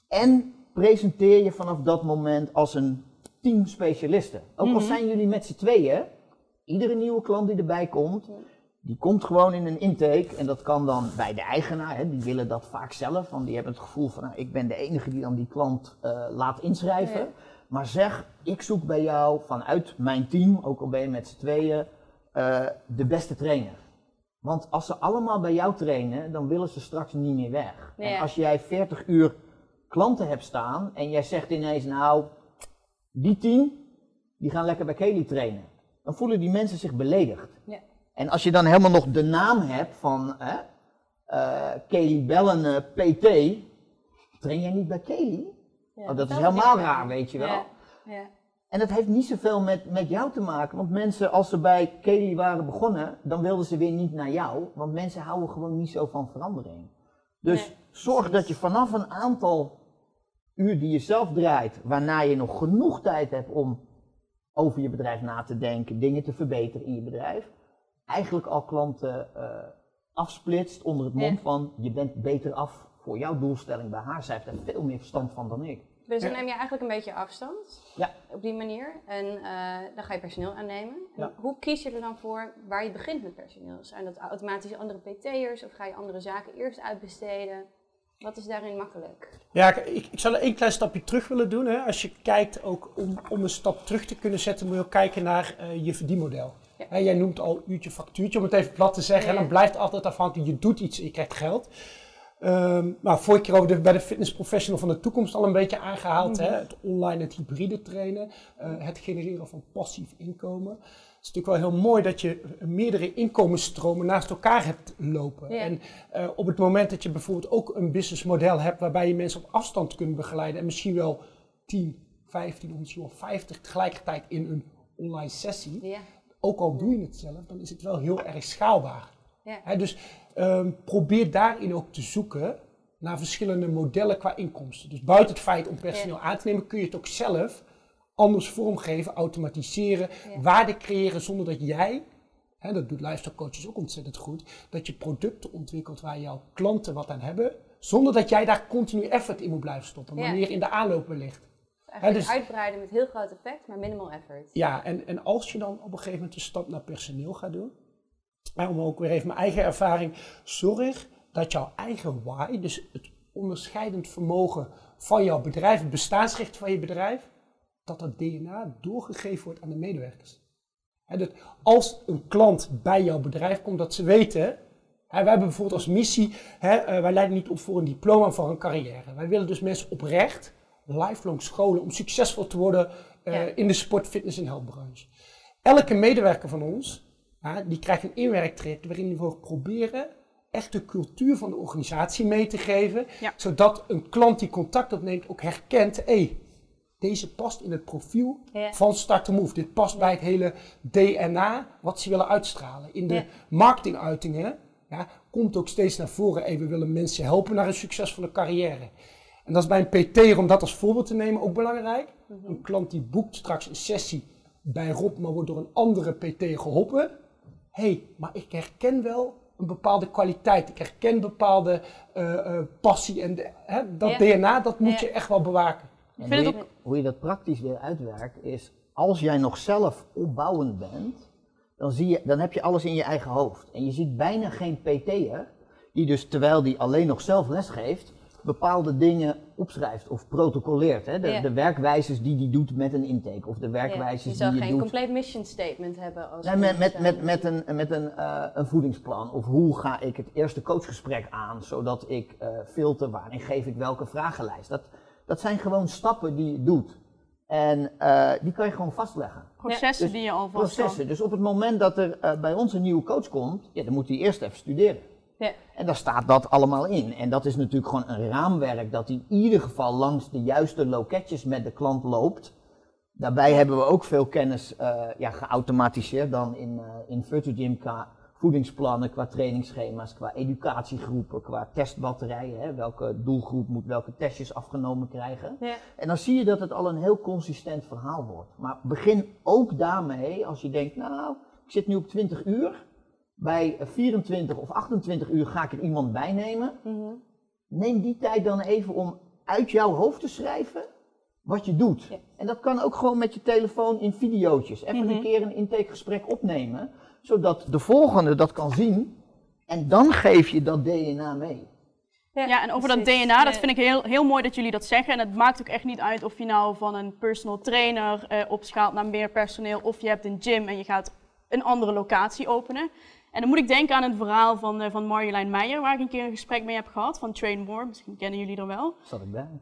En presenteer je vanaf dat moment als een team specialisten. Ook al Mhm. zijn jullie met z'n tweeën, iedere nieuwe klant die erbij komt, die komt gewoon in een intake. En dat kan dan bij de eigenaar, hè, die willen dat vaak zelf. Want die hebben het gevoel van, nou, ik ben de enige die dan die klant eh, laat inschrijven. Ja. Maar zeg, ik zoek bij jou vanuit mijn team, ook al ben je met z'n tweeën, eh, de beste trainer. Want als ze allemaal bij jou trainen, dan willen ze straks niet meer weg. Ja. En als jij 40 uur klanten hebt staan en jij zegt ineens, nou, die tien, die gaan lekker bij Kelly trainen. Dan voelen die mensen zich beledigd. Ja. En als je dan helemaal nog de naam hebt van, hè, eh Kelly bellen, PT. Train jij niet bij Kelly? Ja, Oh, dat is helemaal raar, weet je wel. Ja, ja. En dat heeft niet zoveel met, met jou te maken. Want mensen, als ze bij Kelly waren begonnen, dan wilden ze weer niet naar jou. Want mensen houden gewoon niet zo van verandering. Dus Nee, zorg precies. dat je vanaf een aantal uur die je zelf draait, waarna je nog genoeg tijd hebt om over je bedrijf na te denken, dingen te verbeteren in je bedrijf, eigenlijk al klanten eh, afsplitst onder het mom Ja. van je bent beter af voor jouw doelstelling bij haar. Zij heeft er veel meer verstand van dan ik. Dus dan neem je eigenlijk een beetje afstand Ja. op die manier. En eh, dan ga je personeel aannemen. Ja. Hoe kies je er dan voor waar je begint met personeel? Zijn dat automatisch andere PT'ers of ga je andere zaken eerst uitbesteden? Wat is daarin makkelijk? Ja, ik, ik zou er één klein stapje terug willen doen. Hè. Als je kijkt, ook om, om een stap terug te kunnen zetten, moet je ook kijken naar eh, je verdienmodel. Ja. Hè, jij noemt al uurtje factuurtje, om het even plat te zeggen. Ja. En dan blijft altijd afhankelijk, je doet iets je krijgt geld. Ehm maar vorige keer over de, bij de fitness professional van de toekomst al een beetje aangehaald. hè, het online, het hybride trainen, eh, het genereren van passief inkomen. Het is natuurlijk wel heel mooi dat je meerdere inkomensstromen naast elkaar hebt lopen. Ja. En eh, op het moment dat je bijvoorbeeld ook een businessmodel hebt waarbij je mensen op afstand kunt begeleiden en misschien wel 10, 15 of misschien wel 50 tegelijkertijd in een online sessie, Ja. ook al doe je het zelf, dan is het wel heel erg schaalbaar. Ja. Dus ehm, probeer daarin ook te zoeken naar verschillende modellen qua inkomsten. Dus buiten het feit om personeel aan te nemen, kun je het ook zelf anders vormgeven, automatiseren, Ja. waarde creëren zonder dat jij, hè, dat doet lifestyle coaches ook ontzettend goed, dat je producten ontwikkelt waar jouw klanten wat aan hebben, zonder dat jij daar continu effort in moet blijven stoppen, maar meer in de aanloop wellicht. Eigenlijk dus- uitbreiden met heel groot effect, maar minimal effort. Ja, en, en als je dan op een gegeven moment de stap naar personeel gaat doen, om ook weer even mijn eigen ervaring, zorg dat jouw eigen why, dus het onderscheidend vermogen van jouw bedrijf, het bestaansrecht van je bedrijf, dat dat DNA doorgegeven wordt aan de medewerkers. Als een klant bij jouw bedrijf komt, dat ze weten, hè, wij hebben bijvoorbeeld als missie, eh, wij leiden niet op voor een diploma, maar voor een carrière. Wij willen dus mensen oprecht lifelong scholen om succesvol te worden eh, Ja. in de sport, fitness en healthbranche. Elke medewerker van ons, die krijgt een inwerktraject waarin we proberen echt de cultuur van de organisatie mee te geven, Ja. zodat een klant die contact opneemt ook herkent, hé, hey, deze past in het profiel Ja. van Start to Move. Dit past bij het hele DNA wat ze willen uitstralen. In de Ja. marketinguitingen ja, komt ook steeds naar voren, hey, we willen mensen helpen naar een succesvolle carrière. En dat is bij een PT, om dat als voorbeeld te nemen, ook belangrijk. Een klant die boekt straks een sessie bij Rob, maar wordt door een andere PT geholpen. Hé, hey, maar ik herken wel een bepaalde kwaliteit. Ik herken bepaalde eh, eh, passie en de- hè, dat. DNA, dat moet je echt wel bewaken. Vind hoe, het je, hoe je dat praktisch weer uitwerkt is, als jij nog zelf opbouwend bent, dan, zie je, dan heb je alles in je eigen hoofd. En je ziet bijna geen PT'er die dus, terwijl die alleen nog zelf lesgeeft, bepaalde dingen opschrijft of protocoleert. Hè? De, Ja. de werkwijzes die die doet met een intake of de Ja. werkwijzes Je die zou je geen doet. compleet mission statement hebben als Nee, met, met, met, met, een, met een, eh, een voedingsplan. Of hoe ga ik het eerste coachgesprek aan, zodat ik eh, filter waarin geef ik welke vragenlijst. Dat, dat zijn gewoon stappen die je doet. En eh, die kan je gewoon vastleggen. Processen Dus die je al kan. Processen. Dus op het moment dat er eh, bij ons een nieuwe coach komt, ja, dan moet hij eerst even studeren. Ja. En daar staat dat allemaal in. En dat is natuurlijk gewoon een raamwerk dat in ieder geval langs de juiste loketjes met de klant loopt. Daarbij hebben we ook veel kennis eh, ja, geautomatiseerd dan in, in Virtual Gym voedingsplannen, qua trainingsschema's, qua educatiegroepen, qua testbatterijen. Hè, welke doelgroep moet welke testjes afgenomen krijgen. Ja. En dan zie je dat het al een heel consistent verhaal wordt. Maar begin ook daarmee als je denkt, nou, ik zit nu op 20 uur. Bij eh, 24 of 28 uur ga ik er iemand bij nemen. Mhm. Neem die tijd dan even om uit jouw hoofd te schrijven wat je doet. Ja. En dat kan ook gewoon met je telefoon in videootjes. Even Mhm. een keer een intakegesprek opnemen, zodat de volgende dat kan zien. En dan geef je dat DNA mee. Ja, en over dat. DNA, dat vind ik heel, heel mooi dat jullie dat zeggen. En het maakt ook echt niet uit of je nou van een personal trainer eh, opschaalt naar meer personeel, of je hebt een gym en je gaat een andere locatie openen. En dan moet ik denken aan het verhaal van, eh, van Marjolein Meijer, waar ik een keer een gesprek mee heb gehad, van Train More. Misschien kennen jullie er wel. Zat ik bij.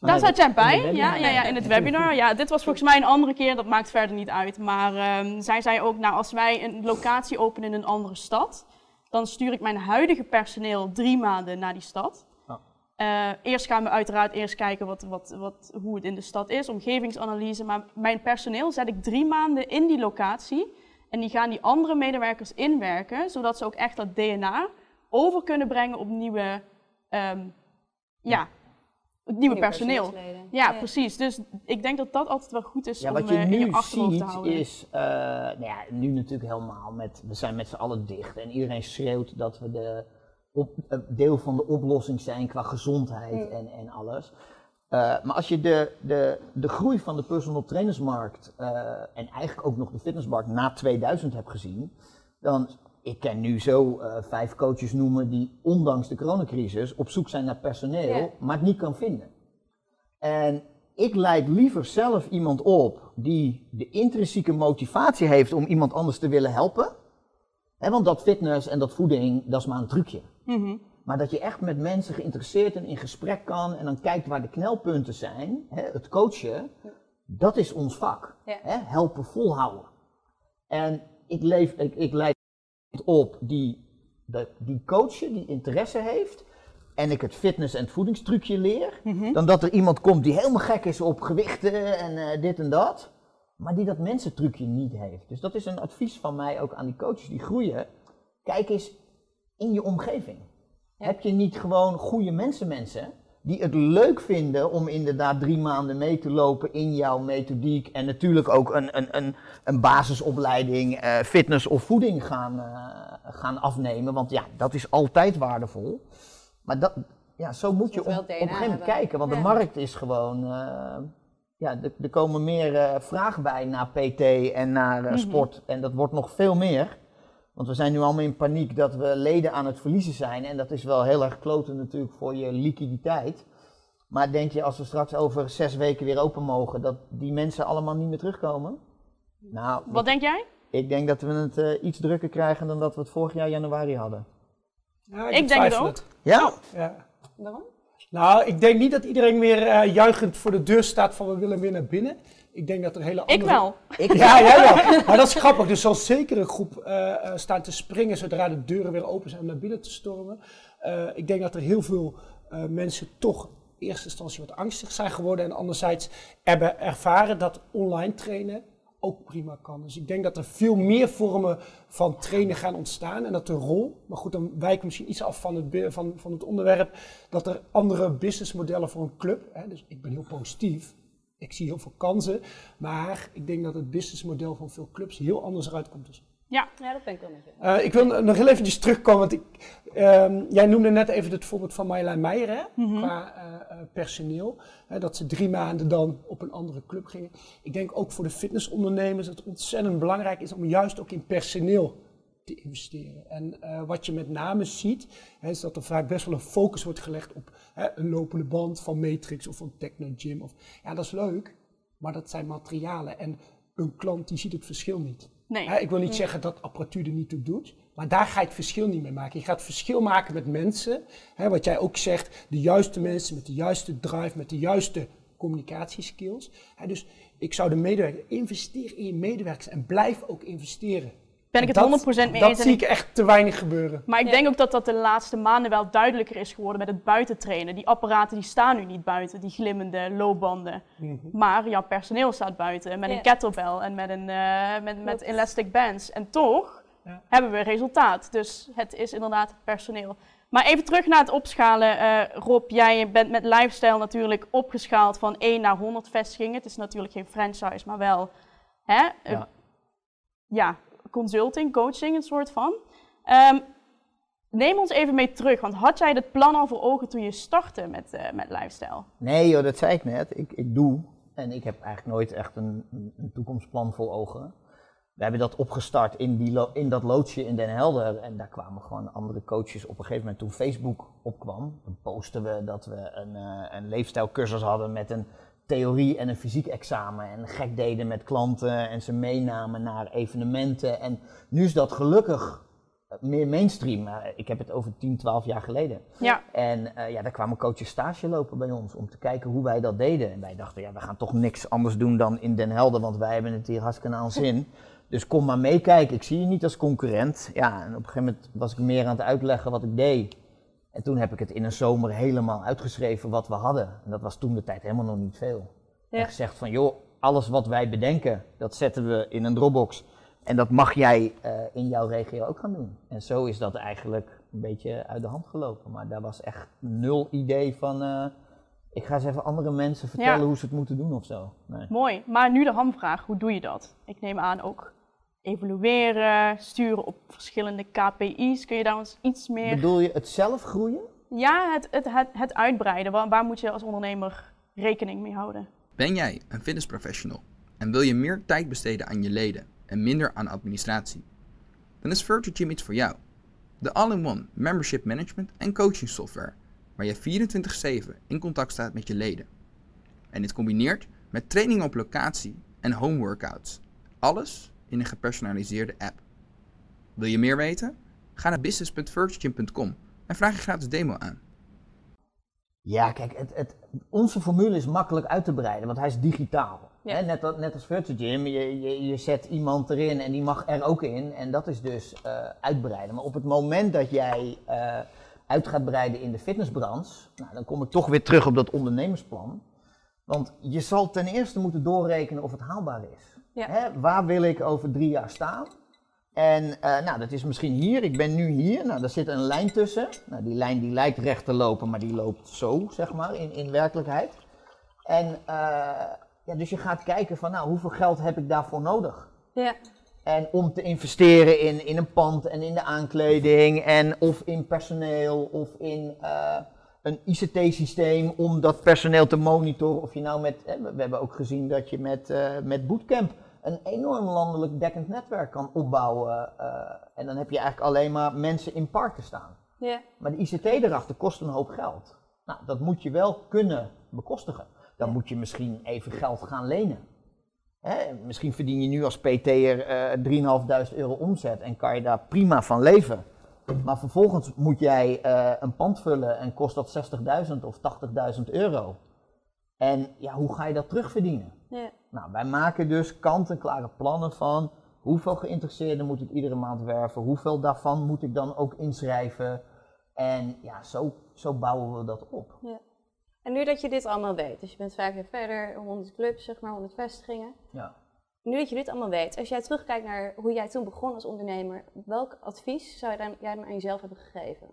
Daar zat jij bij, in de ja, ja, ja, in het webinar. Ja, dit was volgens mij een andere keer, dat maakt verder niet uit. Maar ehm, zij zei ook, nou, als wij een locatie openen in een andere stad, dan stuur ik mijn huidige personeel drie maanden naar die stad. Eh, eerst gaan we uiteraard eerst kijken wat, wat, wat, hoe het in de stad is, omgevingsanalyse. Maar mijn personeel zet ik drie maanden in die locatie. En die gaan die andere medewerkers inwerken, zodat ze ook echt dat DNA over kunnen brengen op nieuwe, ehm, ja, het nieuwe personeel. Ja, precies. Dus ik denk dat dat altijd wel goed is Ja, om wat je eh, in je achterhoofd te houden. is, eh, nou ja, nu natuurlijk helemaal met, we zijn met z'n allen dicht en iedereen schreeuwt dat we de op, eh, deel van de oplossing zijn qua gezondheid en, en alles. Eh, maar als je de, de, de groei van de personal trainersmarkt eh, en eigenlijk ook nog de fitnessmarkt na 2000 hebt gezien, dan, ik ken nu zo eh, vijf coaches noemen die ondanks de coronacrisis op zoek zijn naar personeel, Ja. maar het niet kan vinden. En ik leid liever zelf iemand op die de intrinsieke motivatie heeft om iemand anders te willen helpen. Hè, want dat fitness en dat voeding, dat is maar een trucje. Mhm. Maar dat je echt met mensen geïnteresseerd en in gesprek kan en dan kijkt waar de knelpunten zijn, hè, het coachen, dat is ons vak. Ja. Hè, helpen volhouden. En ik, leef, ik, ik leid op die, de, die coachen, die interesse heeft, en ik het fitness- en het voedingstrucje leer, dan dat er iemand komt die helemaal gek is op gewichten en eh, dit en dat, maar die dat mensentrucje niet heeft. Dus dat is een advies van mij ook aan die coaches die groeien. Kijk eens in je omgeving. Ja. Heb je niet gewoon goede mensen, mensen die het leuk vinden om inderdaad drie maanden mee te lopen in jouw methodiek en natuurlijk ook een, een, een, een basisopleiding eh, fitness of voeding gaan, eh, gaan afnemen, want ja, dat is altijd waardevol. Maar dat, ja, zo moet je op, op een gegeven moment hebben. kijken, want de markt is gewoon, eh, ja, er, komen meer vragen bij naar PT en naar Mhm. sport en dat wordt nog veel meer. Want we zijn nu allemaal in paniek dat we leden aan het verliezen zijn. En dat is wel heel erg kloten natuurlijk voor je liquiditeit. Maar denk je als we straks over zes weken weer open mogen, dat die mensen allemaal niet meer terugkomen? Nou, Wat denk jij? ik denk dat we het eh, iets drukker krijgen dan dat we het vorig jaar januari hadden. Ja, Ik denk het ook. Ja? Ja. Waarom? Nou, ik denk niet dat iedereen meer eh, juichend voor de deur staat van we willen weer naar binnen. Ik denk dat er hele andere... Ik wel. (laughs) Ik Ja, ja, ja. Maar dat is grappig. Er zal zeker een groep eh, staan te springen zodra de deuren weer open zijn om naar binnen te stormen. Eh, ik denk dat er heel veel mensen toch in eerste instantie wat angstig zijn geworden. En anderzijds hebben ervaren dat online trainen ook prima kan. Dus ik denk dat er veel meer vormen van trainen gaan ontstaan. En dat de rol, maar goed, dan wijken we misschien iets af van het, van, van het onderwerp. Dat er andere businessmodellen voor een club. Hè, dus ik ben heel positief. Ik zie heel veel kansen. Maar ik denk dat het businessmodel van veel clubs heel anders eruit komt. Dus, Ja. Ja, dat ben ik wel met je. eh, ik wil nog heel eventjes terugkomen. Want ik, ehm, jij noemde net even het voorbeeld van Marjolein Meijer. Hè, Qua eh, eh, personeel. Hè, dat ze drie maanden dan op een andere club gingen. Ik denk ook voor de fitnessondernemers dat het ontzettend belangrijk is om juist ook in personeel te investeren. En eh, wat je met name ziet, hè, is dat er vaak best wel een focus wordt gelegd op hè, een lopende band van Matrix of van Techno Gym. Of, ja, dat is leuk, maar dat zijn materialen. En een klant die ziet het verschil niet. Nee. Hè, ik wil niet zeggen dat apparatuur er niet toe doet, maar daar ga je het verschil niet mee maken. Je gaat het verschil maken met mensen, hè, wat jij ook zegt, de juiste mensen met de juiste drive, met de juiste communicatieskills. Hè, dus ik zou de medewerker investeren in je medewerkers en blijf ook investeren. Ben ik het Dat- 100% mee Dat eens. En zie ik- echt te weinig gebeuren. Maar ik Ja. denk ook dat dat de laatste maanden wel duidelijker is geworden met het buitentrainen. Die apparaten die staan nu niet buiten, die glimmende loopbanden. Maar jouw personeel staat buiten met Ja. een kettlebell en met, een, eh, met, met elastic bands. En toch Ja. hebben we resultaat. Dus het is inderdaad het personeel. Maar even terug naar het opschalen. Eh, Rob, jij bent met lifestyle natuurlijk opgeschaald van 1 naar 100 vestigingen. Het is natuurlijk geen franchise, maar wel hè, Ja. Consulting, coaching, een soort van. Ehm, neem ons even mee terug, want had jij dit plan al voor ogen toen je startte met, eh, met lifestyle? Nee joh, dat zei ik net. Ik, ik doe. En ik heb eigenlijk nooit echt een, een, toekomstplan voor ogen. We hebben dat opgestart in, die in dat loodsje in Den Helder. En daar kwamen gewoon andere coaches op een gegeven moment toen Facebook opkwam. Dan posten we dat we een, eh, een leefstijlcursus hadden met een theorie en een fysiek examen. En gek deden met klanten en ze meenamen naar evenementen. En nu is dat gelukkig eh, meer mainstream. Ik heb het over 10, 12 jaar geleden. Ja, En eh, ja, daar kwamen coaches stage lopen bij ons om te kijken hoe wij dat deden. En wij dachten, ja, we gaan toch niks anders doen dan in Den Helder, want wij hebben het hier hartstikke aan zin. Dus kom maar meekijken, ik zie je niet als concurrent. Ja, en op een gegeven moment was ik meer aan het uitleggen wat ik deed. En toen heb ik het in een zomer helemaal uitgeschreven wat we hadden. En dat was toen de tijd helemaal nog niet veel. Ja. En gezegd van, joh, alles wat wij bedenken, dat zetten we in een Dropbox. En dat mag jij eh, in jouw regio ook gaan doen. En zo is dat eigenlijk een beetje uit de hand gelopen. Maar daar was echt nul idee van, eh, ik ga eens even andere mensen vertellen Ja. hoe ze het moeten doen of zo. Nee. Mooi. Maar nu de hamvraag, hoe doe je dat? Ik neem aan ook evalueren, sturen op verschillende KPI's. Kun je daar ons iets meer... Bedoel je het zelf groeien? Ja, het, het, het, het uitbreiden. Waar, waar moet je als ondernemer rekening mee houden? Ben jij een fitnessprofessional en wil je meer tijd besteden aan je leden en minder aan administratie? Dan is Virtual Gym iets voor jou. De all-in-one membership management en coaching software waar je 24/7 in contact staat met je leden. En dit combineert met training op locatie en home workouts. Alles in een gepersonaliseerde app. Wil je meer weten? Ga naar business.virtualgym.com en vraag je gratis demo aan. Ja, kijk, het, het, onze formule is makkelijk uit te breiden, want hij is digitaal. Ja. Net, als- net als Virtual Gym, je, je, je zet iemand erin en die mag er ook in. En dat is dus eh, uitbreiden. Maar op het moment dat jij eh, uit gaat breiden in de fitnessbranche, nou, dan kom ik toch weer terug op dat ondernemersplan. Want je zal ten eerste moeten doorrekenen of het haalbaar is. Ja. Hè, waar wil ik over drie jaar staan? En eh, nou, dat is misschien hier, ik ben nu hier, nou, daar zit een lijn tussen. Nou, die lijn die lijkt recht te lopen, maar die loopt zo, zeg maar, in, in werkelijkheid. En eh, ja, dus je gaat kijken van, nou, hoeveel geld heb ik daarvoor nodig? Ja. En om te investeren in, in een pand en in de aankleding en of in personeel of in eh, een ICT-systeem om dat personeel te monitoren. Of je nou met, we hebben ook gezien dat je met, eh, met Bootcamp een enorm landelijk dekkend netwerk kan opbouwen. eh, en dan heb je eigenlijk alleen maar mensen in parken staan. Ja. Maar de ICT erachter kost een hoop geld. Nou, dat moet je wel kunnen bekostigen. Dan Ja. moet je misschien even geld gaan lenen. Hè, misschien verdien je nu als PT'er eh 3.500 euro omzet en kan je daar prima van leven. Maar vervolgens moet jij eh, een pand vullen en kost dat 60.000 of 80.000 euro. En ja, hoe ga je dat terugverdienen? Ja. Nou, wij maken dus kant-en-klare plannen van hoeveel geïnteresseerden moet ik iedere maand werven, hoeveel daarvan moet ik dan ook inschrijven. En ja, zo, zo bouwen we dat op. En nu dat je dit allemaal weet, dus je bent vijf jaar verder, 100 clubs, zeg maar, 100 vestigingen. Ja. Nu dat je dit allemaal weet, als jij terugkijkt naar hoe jij toen begon als ondernemer, welk advies zou je dan, jij dan aan jezelf hebben gegeven?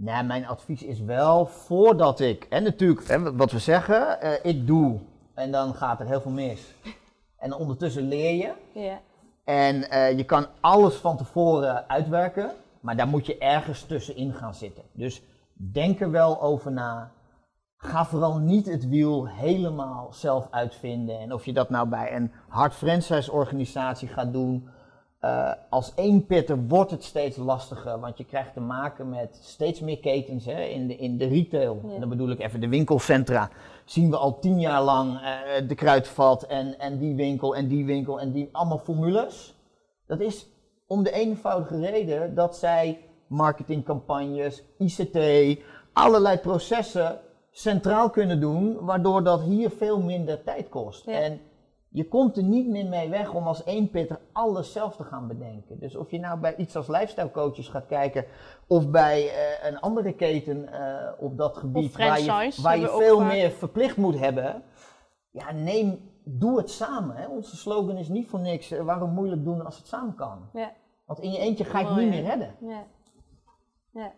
Nou, mijn advies is wel voordat ik, en natuurlijk, hè, wat we zeggen, eh, ik doe en dan gaat er heel veel mis. En ondertussen leer je. Ja. En eh, je kan alles van tevoren uitwerken, maar daar moet je ergens tussenin gaan zitten. Dus denk er wel over na. Ga vooral niet het wiel helemaal zelf uitvinden. En of je dat nou bij een hard franchise organisatie gaat doen. Eh, als één pitter wordt het steeds lastiger, want je krijgt te maken met steeds meer ketens hè, in, de, in de retail. Ja. En dan bedoel ik even de winkelcentra. Zien we al tien jaar lang eh, de kruidvat en, en die winkel en die winkel en die allemaal formules. Dat is om de eenvoudige reden dat zij marketingcampagnes, ICT, allerlei processen centraal kunnen doen, waardoor dat hier veel minder tijd kost. Ja. En je komt er niet meer mee weg om als één pitter alles zelf te gaan bedenken. Dus of je nou bij iets als lifestyle coaches gaat kijken, of bij eh, een andere keten eh, op dat gebied waar je, waar veel vaak. meer verplicht moet hebben. Ja, neem, doe het samen. Hè. Onze slogan is niet voor niks, eh, waarom moeilijk doen als het samen kan. Ja. Want in je eentje ga je het niet meer redden. Ja. Ja.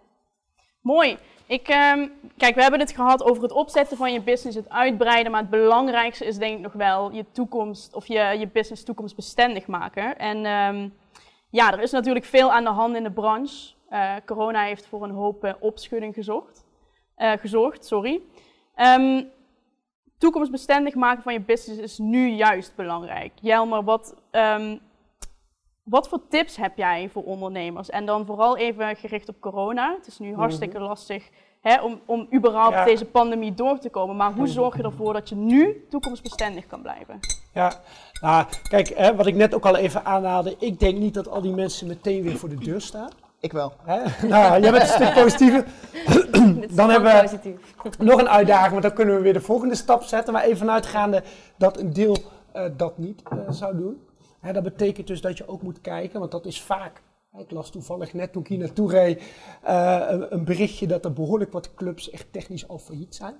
Mooi. Ik, ehm, kijk, we hebben het gehad over het opzetten van je business, het uitbreiden. Maar het belangrijkste is denk ik nog wel je toekomst of je, je business toekomstbestendig maken. En ehm, ja, er is natuurlijk veel aan de hand in de branche. Eh, corona heeft voor een hoop eh, opschudding gezocht, eh, gezorgd. Sorry. Ehm, toekomstbestendig maken van je business is nu juist belangrijk. Jelmer, wat, wat voor tips heb jij voor ondernemers? En dan vooral even gericht op corona. Het is nu hartstikke lastig hè, om, om überhaupt Ja. deze pandemie door te komen. Maar hoe zorg je ervoor dat je nu toekomstbestendig kan blijven? Ja, nou, kijk, hè, wat ik net ook al even aanhaalde. Ik denk niet dat al die mensen meteen weer voor de deur staan. Ik wel. Hè? Nou, jij bent een stuk (laughs) positiever. Dan hebben we- positief. Nog een uitdaging, want dan kunnen we weer de volgende stap zetten. Maar even vanuitgaande dat een deel eh, dat niet eh, zou doen. Hè, dat betekent dus dat je ook moet kijken, want dat is vaak. Ik las toevallig net toen ik hier naartoe reed eh, een, een berichtje dat er behoorlijk wat clubs echt technisch al failliet zijn.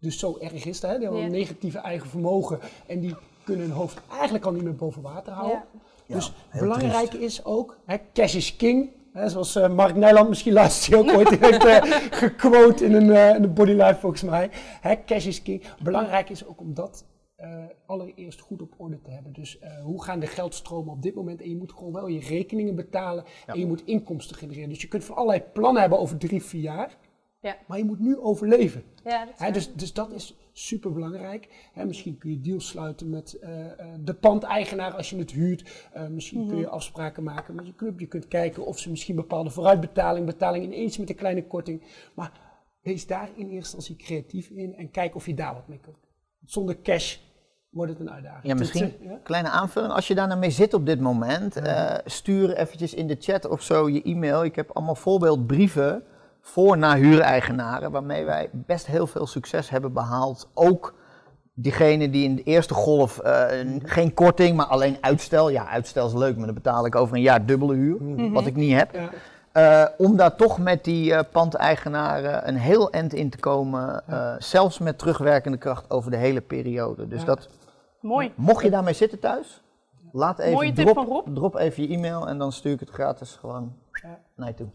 Dus zo erg is het. Hè? Die hebben Ja. een negatieve eigen vermogen en die kunnen hun hoofd eigenlijk al niet meer boven water houden. Ja. dus belangrijk is ook, hè, cash is king. Hè, zoals eh, Mark Nijland misschien laatst ook (laughs) ooit heeft eh, gequote in een, eh, in een body life volgens mij. Hè, cash is king. Belangrijk is ook om dat eh, allereerst goed op orde te hebben. Dus eh, hoe gaan de geldstromen op dit moment? En je moet gewoon wel je rekeningen betalen en je moet inkomsten genereren. Dus je kunt van allerlei plannen hebben over drie, vier jaar. Ja. Maar je moet nu overleven. Ja, dat is Hè, waar. dus, dus dat is super belangrijk. misschien kun je deals sluiten met eh, eh, de pandeigenaar als je het huurt. Eh, misschien kun je afspraken maken met je club. Je kunt kijken of ze misschien bepaalde vooruitbetaling, betaling ineens met een kleine korting. Maar wees daar in eerste instantie creatief in en kijk of je daar wat mee kunt. Zonder cash wordt het een uitdaging. Ja, misschien ja? kleine aanvulling. Als je daar nou mee zit op dit moment, eh, stuur eventjes in de chat of zo je e-mail. Ik heb allemaal voorbeeldbrieven voor naar huureigenaren, waarmee wij best heel veel succes hebben behaald. Ook diegenen die in de eerste golf eh, n- geen korting, maar alleen uitstel. Ja, uitstel is leuk, maar dan betaal ik over een jaar dubbele huur, wat ik niet heb. Ja. Eh, om daar toch met die eh pandeigenaren een heel eind in te komen, eh, zelfs met terugwerkende kracht over de hele periode. Dus Ja. dat, Mooi. Mocht je daarmee zitten thuis, laat even Mooie tip drop, van Rob. drop even je e-mail en dan stuur ik het gratis gewoon Ja. naar je toe.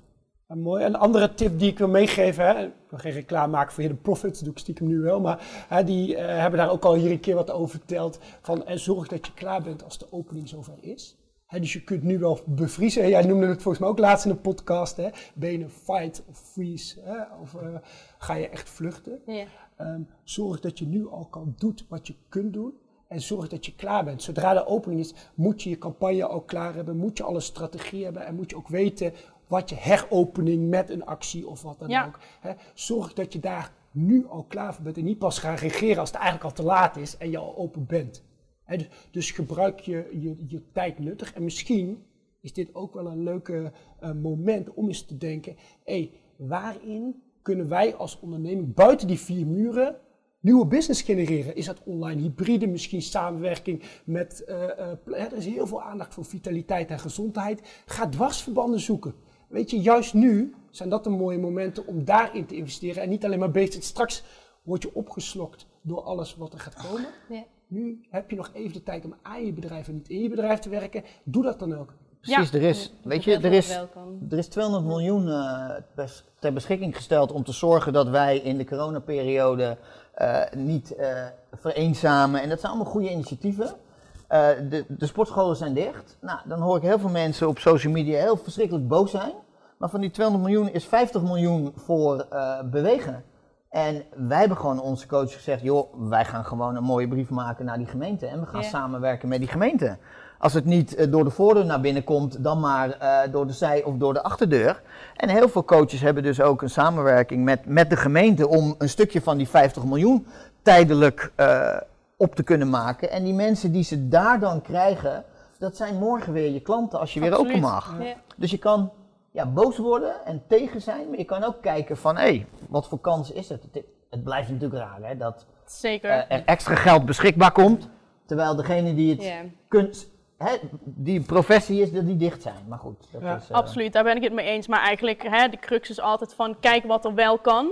Ja, mooi. Een andere tip die ik wil meegeven, hè, ik wil geen reclame maken voor Hidden Profits, dat doe ik stiekem nu wel, maar hè, die eh, hebben daar ook al hier een keer wat over verteld. Van, en zorg dat je klaar bent als de opening zover is. Hè, dus je kunt nu wel bevriezen. Jij noemde het volgens mij ook laatst in de podcast. Hè. Ben je een fight of freeze? Hè, of eh, ga je echt vluchten? Ja. Ehm, zorg dat je nu al kan doet wat je kunt doen. En zorg dat je klaar bent. Zodra de opening is, moet je je campagne al klaar hebben. Moet je alle strategie hebben. En moet je ook weten wat je heropening met een actie of wat dan Ja. ook. Hè. Zorg dat je daar nu al klaar voor bent. En niet pas gaan reageren als het eigenlijk al te laat is en je al open bent. Hè, dus, dus gebruik je, je, je tijd nuttig. En misschien is dit ook wel een leuke eh, moment om eens te denken: hé, waarin kunnen wij als onderneming buiten die vier muren nieuwe business genereren? Is dat online hybride, misschien samenwerking met. eh, eh, er is heel veel aandacht voor vitaliteit en gezondheid. Ga dwarsverbanden zoeken. Weet je, juist nu zijn dat de mooie momenten om daarin te investeren en niet alleen maar bezig. Straks word je opgeslokt door alles wat er gaat komen. Ja. Nu heb je nog even de tijd om aan je bedrijf en niet in je bedrijf te werken. Doe dat dan ook. Precies, er is, weet je, er is, er is 200 miljoen eh, bes- ter beschikking gesteld om te zorgen dat wij in de coronaperiode eh, niet eh, vereenzamen. En dat zijn allemaal goede initiatieven. Eh, de, de sportscholen zijn dicht. Nou, dan hoor ik heel veel mensen op social media heel verschrikkelijk boos zijn. Maar van die 200 miljoen is 50 miljoen voor eh, bewegen. En wij hebben gewoon onze coach gezegd, joh, wij gaan gewoon een mooie brief maken naar die gemeente. En we gaan Ja. samenwerken met die gemeente. Als het niet eh, door de voordeur naar binnen komt, dan maar eh, door de zij- of door de achterdeur. En heel veel coaches hebben dus ook een samenwerking met, met de gemeente om een stukje van die 50 miljoen tijdelijk eh, op te kunnen maken. En die mensen die ze daar dan krijgen, dat zijn morgen weer je klanten als je weer open mag. Ja. Dus je kan ja, boos worden en tegen zijn, maar je kan ook kijken van, hé, hey, wat voor kans is het? Het, het blijft natuurlijk raar hè, dat Zeker. er extra geld beschikbaar komt, terwijl degene die het Ja. kunst, hè, die professie is, dat die dicht zijn. Maar goed, dat Ja, is... eh, Absoluut, daar ben ik het mee eens. Maar eigenlijk, hè, de crux is altijd van kijk wat er wel kan.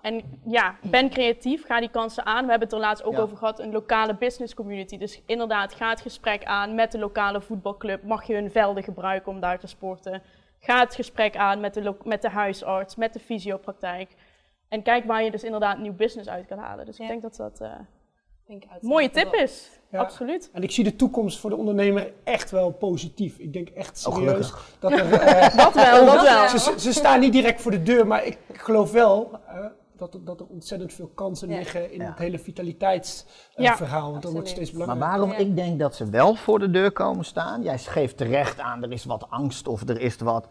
En ja, ben creatief, ga die kansen aan. We hebben het er laatst ook Ja. over gehad, een lokale business community. Dus inderdaad, ga het gesprek aan met de lokale voetbalclub. Mag je hun velden gebruiken om daar te sporten? Ga het gesprek aan met de, met de huisarts, met de fysiopraktijk. En kijk waar je dus inderdaad nieuw business uit kan halen. Dus Ja. ik denk dat dat eh, Mooie tip is. Ja. Absoluut. En ik zie de toekomst voor de ondernemer echt wel positief. Ik denk echt Oh, serieus dat er. (laughs) eh, Dat wel, (laughs) dat wel. ze, ze- staan niet direct voor de deur, maar ik geloof wel eh, dat, er, dat er ontzettend veel kansen Ja. liggen in Ja. het hele vitaliteitsverhaal. Ja, verhaal want dat wordt steeds Maar belangrijker. waarom Ja. ik denk dat ze wel voor de deur komen staan, jij geeft terecht aan, er is wat angst of er is wat.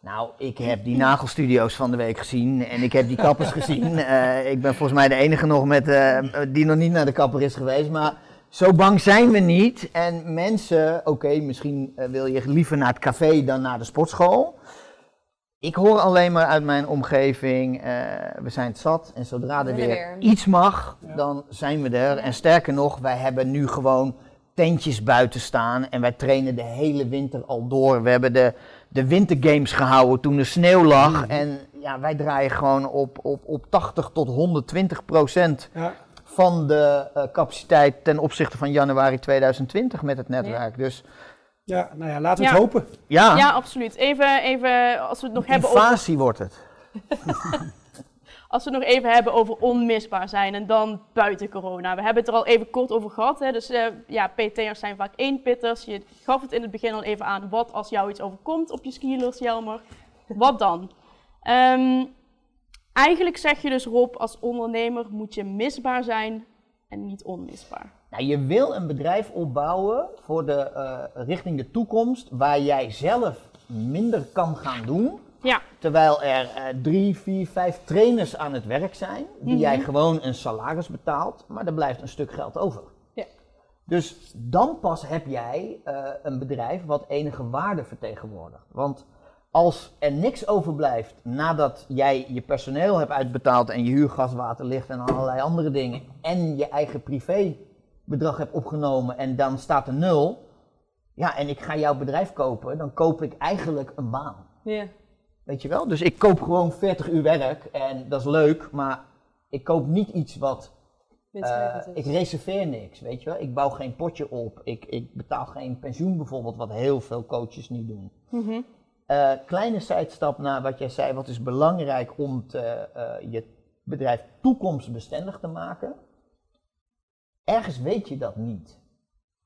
Nou, ik heb die nagelstudio's van de week gezien en ik heb die kappers gezien. (laughs) Eh, ik ben volgens mij de enige nog met, eh, die nog niet naar de kapper is geweest, maar zo bang zijn we niet. En mensen, oké, misschien eh, wil je liever naar het café dan naar de sportschool. Ik hoor alleen maar uit mijn omgeving, we zijn het zat en zodra er weer weer. iets mag, Ja. dan zijn we er. En sterker nog, wij hebben nu gewoon tentjes buiten staan en wij trainen de hele winter al door. We hebben de, de wintergames gehouden toen er sneeuw lag. En ja, wij draaien gewoon op, op, op 80 tot 120 procent Ja. van de eh, capaciteit ten opzichte van januari 2020 met het netwerk. Dus ja, nou ja, laten we het Ja. hopen. ja, Ja, absoluut. Even, even als we het nog hebben over invasie wordt het. (laughs) Als we het nog even hebben over onmisbaar zijn en dan buiten corona. We hebben het er al even kort over gehad. Hè? Dus eh, ja, PT'ers zijn vaak eenpitters. Je gaf het in het begin al even aan. Wat als jou iets overkomt op je skilers, Jelmer? Wat dan? (laughs) Ehm, eigenlijk zeg je dus Rob, als ondernemer moet je misbaar zijn en niet onmisbaar. Nou, je wil een bedrijf opbouwen voor de, eh, richting de toekomst waar jij zelf minder kan gaan doen. Ja, Terwijl er eh, drie, vier, vijf trainers aan het werk zijn, die Mhm. jij gewoon een salaris betaalt, maar er blijft een stuk geld over. Ja. Dus dan pas heb jij eh, een bedrijf wat enige waarde vertegenwoordigt. Want als er niks overblijft nadat jij je personeel hebt uitbetaald en je huur, gas, water, licht en allerlei andere dingen, en je eigen privébedrag hebt opgenomen en dan staat er nul, ja, en ik ga jouw bedrijf kopen, dan koop ik eigenlijk een baan. ja. Weet je wel? Dus ik koop gewoon 40 uur werk en dat is leuk, maar ik koop niet iets wat. eh, ik reserveer niks, weet je wel? Ik bouw geen potje op. Ik, ik betaal geen pensioen bijvoorbeeld, wat heel veel coaches niet doen. Mhm. Eh, kleine zijstap naar wat jij zei, wat is belangrijk om te, eh, je bedrijf toekomstbestendig te maken. Ergens weet je dat niet.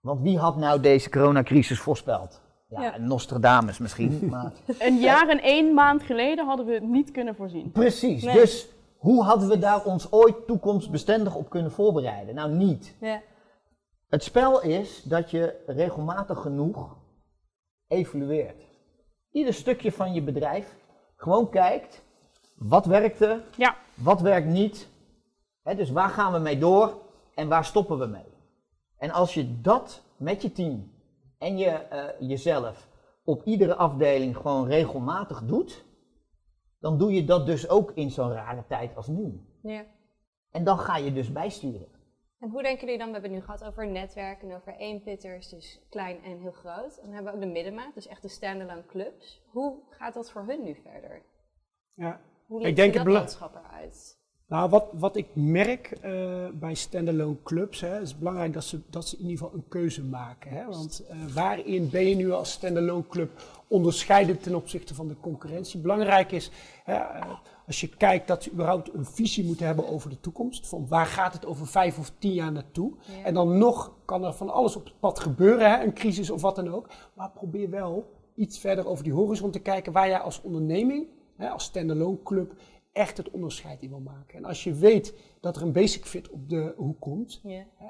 Want wie had nou deze coronacrisis voorspeld? Ja, Ja. Nostradamus misschien, (laughs) maar... Een jaar en één maand geleden hadden we het niet kunnen voorzien. Precies, Nee. dus hoe hadden we daar ons ooit toekomstbestendig op kunnen voorbereiden? Nou, niet. Ja. Het spel is dat je regelmatig genoeg evalueert. Ieder stukje van je bedrijf gewoon kijkt, wat werkte, Ja, wat werkt niet. Hè, dus waar gaan we mee door en waar stoppen we mee? En als je dat met je team en je, eh, jezelf op iedere afdeling gewoon regelmatig doet, dan doe je dat dus ook in zo'n rare tijd als nu. Ja. En dan ga je dus bijsturen. En hoe denken jullie dan, we hebben het nu gehad over netwerk en over eenpitters, dus klein en heel groot. En dan hebben we ook de middenmaat, dus echt de standalone clubs. Hoe gaat dat voor hun nu verder? Ja. Hoe denk dat het bela- landschap eruit? Nou, wat, wat ik merk eh, bij standalone clubs, hè, is belangrijk dat ze, dat ze in ieder geval een keuze maken. Hè? Want eh, waarin ben je nu als standalone club onderscheidend ten opzichte van de concurrentie? Belangrijk is, hè, eh, als je kijkt dat ze überhaupt een visie moeten hebben over de toekomst. Van waar gaat het over vijf of tien jaar naartoe? Ja. En dan nog kan er van alles op het pad gebeuren, hè, een crisis of wat dan ook. Maar probeer wel iets verder over die horizon te kijken waar jij als onderneming, hè, als standalone club, echt het onderscheid in wil maken. En als je weet dat er een basic fit op de hoek komt,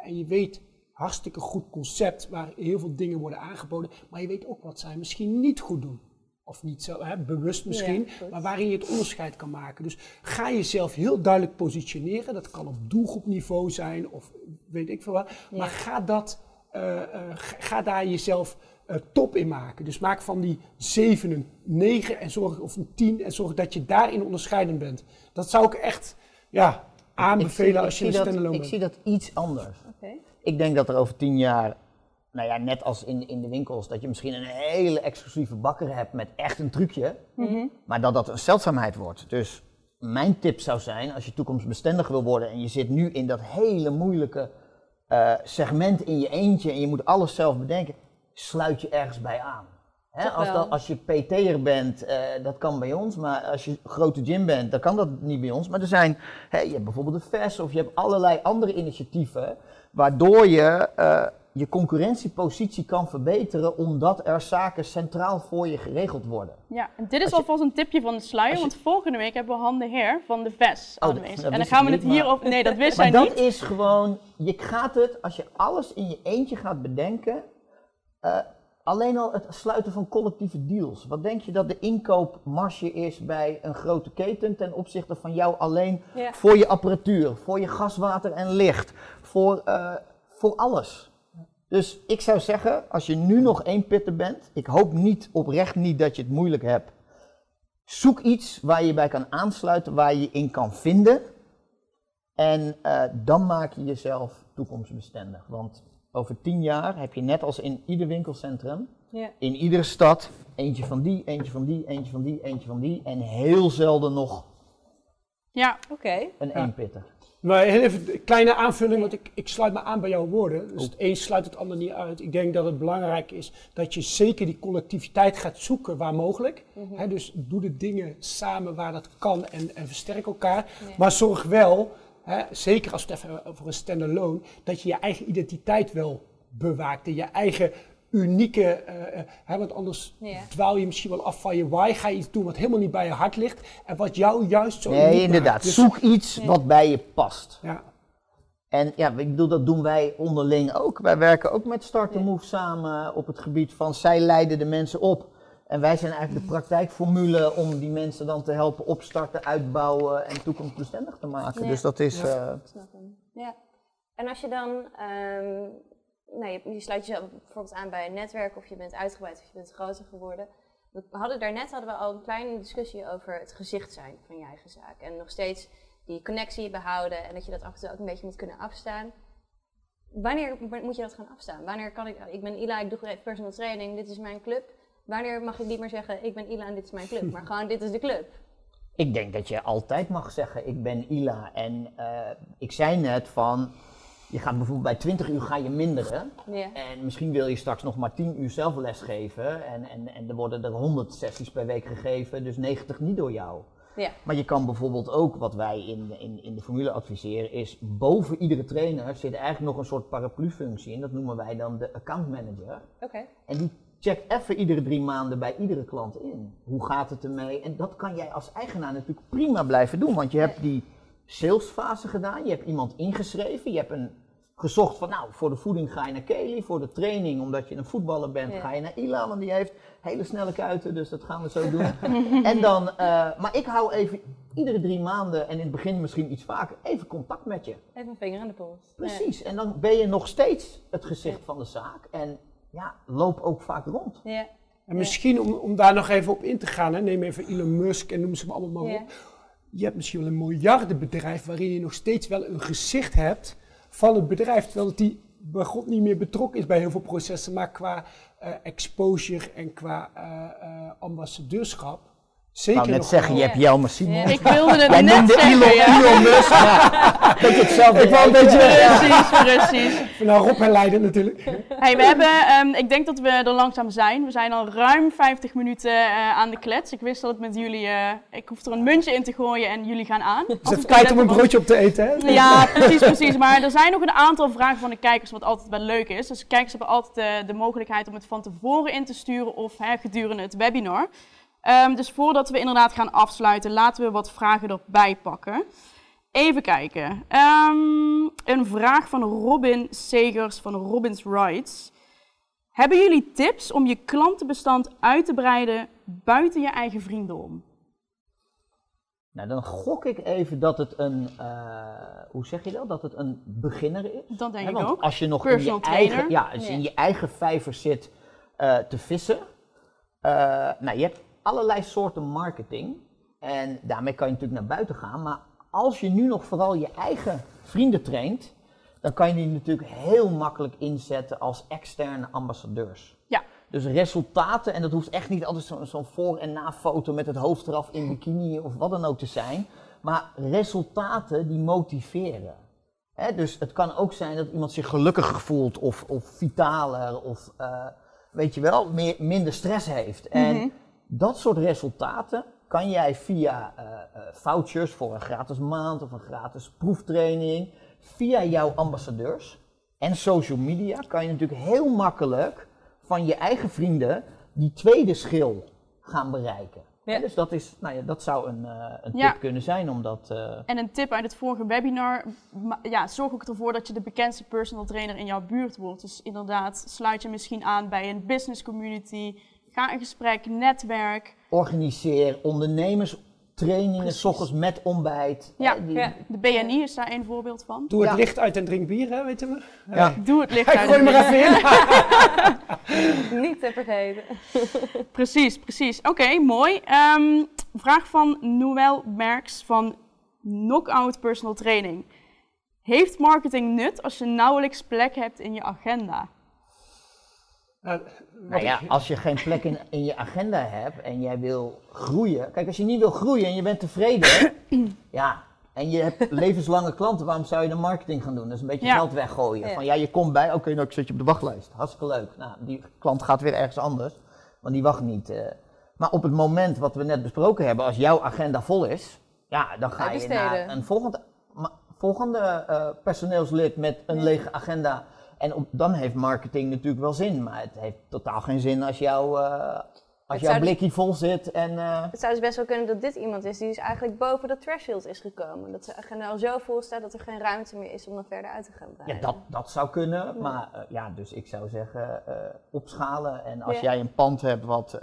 en je weet hartstikke goed concept waar heel veel dingen worden aangeboden, maar je weet ook wat zij misschien niet goed doen. Of niet zo, hè, bewust misschien, Ja, maar waarin je het onderscheid kan maken. Dus ga jezelf heel duidelijk positioneren. Dat kan op doelgroepniveau zijn of weet ik veel wat. Maar ga, dat, eh, eh, ga daar jezelf eh, top in maken. Dus maak van die 7 een 9 en zorg, of een 10 en zorg dat je daarin onderscheidend bent. Dat zou ik echt ja, aanbevelen Ik zie- als je ik een standalone Ik bent. zie dat iets anders. Oké. Ik denk dat er over tien jaar, nou ja, net als in, in de winkels, dat je misschien een hele exclusieve bakker hebt met echt een trucje, maar dat dat een zeldzaamheid wordt. Dus mijn tip zou zijn, als je toekomstbestendig wil worden en je zit nu in dat hele moeilijke eh, segment in je eentje en je moet alles zelf bedenken, sluit je ergens bij aan. Hè, als, dat, als je PT'er bent, eh, dat kan bij ons, maar als je grote gym bent, dan kan dat niet bij ons. Maar er zijn, hè, je hebt bijvoorbeeld de VES of je hebt allerlei andere initiatieven, waardoor je eh, je concurrentiepositie kan verbeteren, omdat er zaken centraal voor je geregeld worden. Ja, en dit is je- alvast een tipje van de sluier, je- want volgende week hebben we Han de Heer van de VES Oh, aanwezig. dat en dan gaan we het niet, hier maar- over... Nee, dat wist Maar zij dat niet. is gewoon, je gaat het, als je alles in je eentje gaat bedenken, eh, alleen al het sluiten van collectieve deals. Wat denk je dat de inkoopmarge is bij een grote keten ten opzichte van jou alleen Ja. voor je apparatuur, voor je gas, water en licht, voor, eh, voor alles. Dus ik zou zeggen, als je nu nog één pitter bent, ik hoop niet, oprecht niet dat je het moeilijk hebt. Zoek iets waar je bij kan aansluiten, waar je je in kan vinden. En eh, dan maak je jezelf toekomstbestendig. Want over tien jaar heb je net als in ieder winkelcentrum, Ja. in iedere stad, eentje van die, eentje van die, eentje van die, eentje van die. En heel zelden nog Ja, Oké. een Ja. eenpitter. Maar heel even een kleine aanvulling, want ik, ik sluit me aan bij jouw woorden. Dus het een sluit het ander niet uit. Ik denk dat het belangrijk is dat je zeker die collectiviteit gaat zoeken waar mogelijk. Hè, dus doe de dingen samen waar dat kan en, en versterk elkaar. Maar zorg wel, hè, zeker als we het even over een standalone, dat je je eigen identiteit wel bewaakt. En je eigen unieke, eh, eh, hè, want anders dwaal je misschien wel af van je why. Ga je iets doen wat helemaal niet bij je hart ligt en wat jou juist zo Nee, maakt. inderdaad. Dus- Zoek iets wat bij je past. ja. En ja, ik bedoel, dat doen wij onderling ook. Wij werken ook met Start Move samen op het gebied van zij leiden de mensen op. En wij zijn eigenlijk de praktijkformule om die mensen dan te helpen opstarten, uitbouwen en toekomstbestendig te maken. Ja. Dus dat is. Ja. eh, Ik snap hem. Ja. En als je dan, ehm, nou, je, je sluit jezelf bijvoorbeeld aan bij een netwerk of je bent uitgebreid of je bent groter geworden. We hadden daarnet hadden we al een kleine discussie over het gezicht zijn van je eigen zaak. En nog steeds die connectie behouden en dat je dat af en toe ook een beetje moet kunnen afstaan. Wanneer moet je dat gaan afstaan? Wanneer kan ik, ik ben Ila, ik doe personal training, dit is mijn club. Wanneer mag ik niet meer zeggen, ik ben Ila en dit is mijn club, maar gewoon dit is de club. Ik denk dat je altijd mag zeggen, ik ben Ila. En eh, ik zei net van, je gaat bijvoorbeeld bij 20 uur ga je minderen. Ja. En misschien wil je straks nog maar 10 uur zelf les geven. En, en, en er worden er 100 sessies per week gegeven, dus 90 niet door jou. Ja. Maar je kan bijvoorbeeld ook, wat wij in, in, in de formule adviseren, is boven iedere trainer zit eigenlijk nog een soort paraplu-functie. En dat noemen wij dan de account manager. Oké. En die checkt even iedere drie maanden bij iedere klant in. Hoe gaat het ermee? En dat kan jij als eigenaar natuurlijk prima blijven doen. Want je hebt die salesfase gedaan, je hebt iemand ingeschreven, je hebt een gezocht van nou, voor de voeding ga je naar Kelly, voor de training, omdat je een voetballer bent, Ja. ga je naar Ila, want die heeft hele snelle kuiten, dus dat gaan we zo (laughs) doen. en dan, eh, maar ik hou even iedere drie maanden en in het begin misschien iets vaker, even contact met je. Even een vinger aan de pols. Ja. Precies, en dan ben je nog steeds het gezicht van de zaak en ja, loop ook vaak rond. Ja. En misschien om, om daar nog even op in te gaan, hè, neem even Elon Musk en noem ze maar allemaal maar Ja. op. Je hebt misschien wel een miljardenbedrijf waarin je nog steeds wel een gezicht hebt van het bedrijf, terwijl het die bij God niet meer betrokken is bij heel veel processen, maar qua eh, exposure en qua eh, eh, ambassadeurschap. Ik Zeker wou net zeggen, je hebt Jelmer Simon. Ja. ik wilde het Jij net noemde zeggen, Elon, ja. Elon Musk. (laughs) Ja, dat je hetzelfde Ik wou een beetje-. Precies, precies. Nou, Rob herleiden natuurlijk. Hey, we hebben, ehm, ik denk dat we er langzaam zijn. We zijn al ruim 50 minuten eh, aan de klets. Ik wist dat het met jullie, eh, ik hoef er een muntje in te gooien en jullie gaan aan. Het is even tijd om een broodje op te eten, hè? Ja, precies, precies. Maar er zijn nog een aantal vragen van de kijkers, wat altijd wel leuk is. Dus de kijkers hebben altijd eh, de mogelijkheid om het van tevoren in te sturen of hè, gedurende het webinar. Ehm, dus voordat we inderdaad gaan afsluiten, laten we wat vragen erbij pakken. Even kijken. Ehm, een vraag van Robin Segers van Robins Rights. Hebben jullie tips om je klantenbestand uit te breiden buiten je eigen vrienden om? Nou, dan gok ik even dat het een, eh, hoe zeg je dat? Dat het een beginner is. Dat denk ik want ook. als je nog in je, eigen, ja, als je in je eigen vijver zit eh, te vissen. eh, nou, je hebt allerlei soorten marketing. En daarmee kan je natuurlijk naar buiten gaan. Maar als je nu nog vooral je eigen vrienden traint, dan kan je die natuurlijk heel makkelijk inzetten als externe ambassadeurs. Ja. Dus resultaten, en dat hoeft echt niet altijd zo- zo'n voor- en na-foto met het hoofd eraf in bikini of wat dan ook te zijn. Maar resultaten die motiveren. Dus het kan ook zijn dat iemand zich gelukkiger voelt of, of vitaler of eh, weet je wel, meer, minder stress heeft. En dat soort resultaten kan jij via eh, eh, vouchers voor een gratis maand of een gratis proeftraining, via jouw ambassadeurs en social media, kan je natuurlijk heel makkelijk van je eigen vrienden die tweede schil gaan bereiken. Ja. Dus dat, is, nou ja, dat zou een, eh, een tip Ja. kunnen zijn om dat. eh, En een tip uit het vorige webinar, ja, zorg ook ervoor dat je de bekendste personal trainer in jouw buurt wordt. Dus inderdaad, sluit je misschien aan bij een business community, ga in gesprek, netwerk. organiseer ondernemerstrainingen, s ochtends met ontbijt. Ja, die- ja. De BNI is daar een voorbeeld van. Doe het Ja. licht uit en drink bier, hè, weet je wel? Ja. Doe het licht Ik uit. gooi maar even in. (laughs) Niet te vergeten. (laughs) Precies, precies. Oké, mooi. Ehm, vraag van Noël Merks van Knockout Personal Training. Heeft marketing nut als je nauwelijks plek hebt in je agenda? Nou, Nou ja, ik- als je geen plek in, in je agenda hebt en jij wil groeien. Kijk, als je niet wil groeien en je bent tevreden, (coughs) ja, en je hebt levenslange klanten, waarom zou je dan marketing gaan doen? Dat is een beetje Ja. geld weggooien. Ja. Van ja, je komt bij, oké, nou ik zet je op de wachtlijst. Hartstikke leuk. Nou, die klant gaat weer ergens anders, want die wacht niet. eh. Maar op het moment wat we net besproken hebben, als jouw agenda vol is, ja, dan ga je naar een volgende, volgende eh, personeelslid met een lege agenda. En op, dan heeft marketing natuurlijk wel zin, maar het heeft totaal geen zin als, jouw eh, als jouw dus- blikje vol zit en... eh, Het zou dus best wel kunnen dat dit iemand is die dus eigenlijk boven dat threshold is gekomen. Dat zijn agenda al zo vol staat dat er geen ruimte meer is om dan verder uit te gaan breiden. Ja, dat, dat zou kunnen, maar eh, ja, dus ik zou zeggen opschalen. En als Ja. jij een pand hebt wat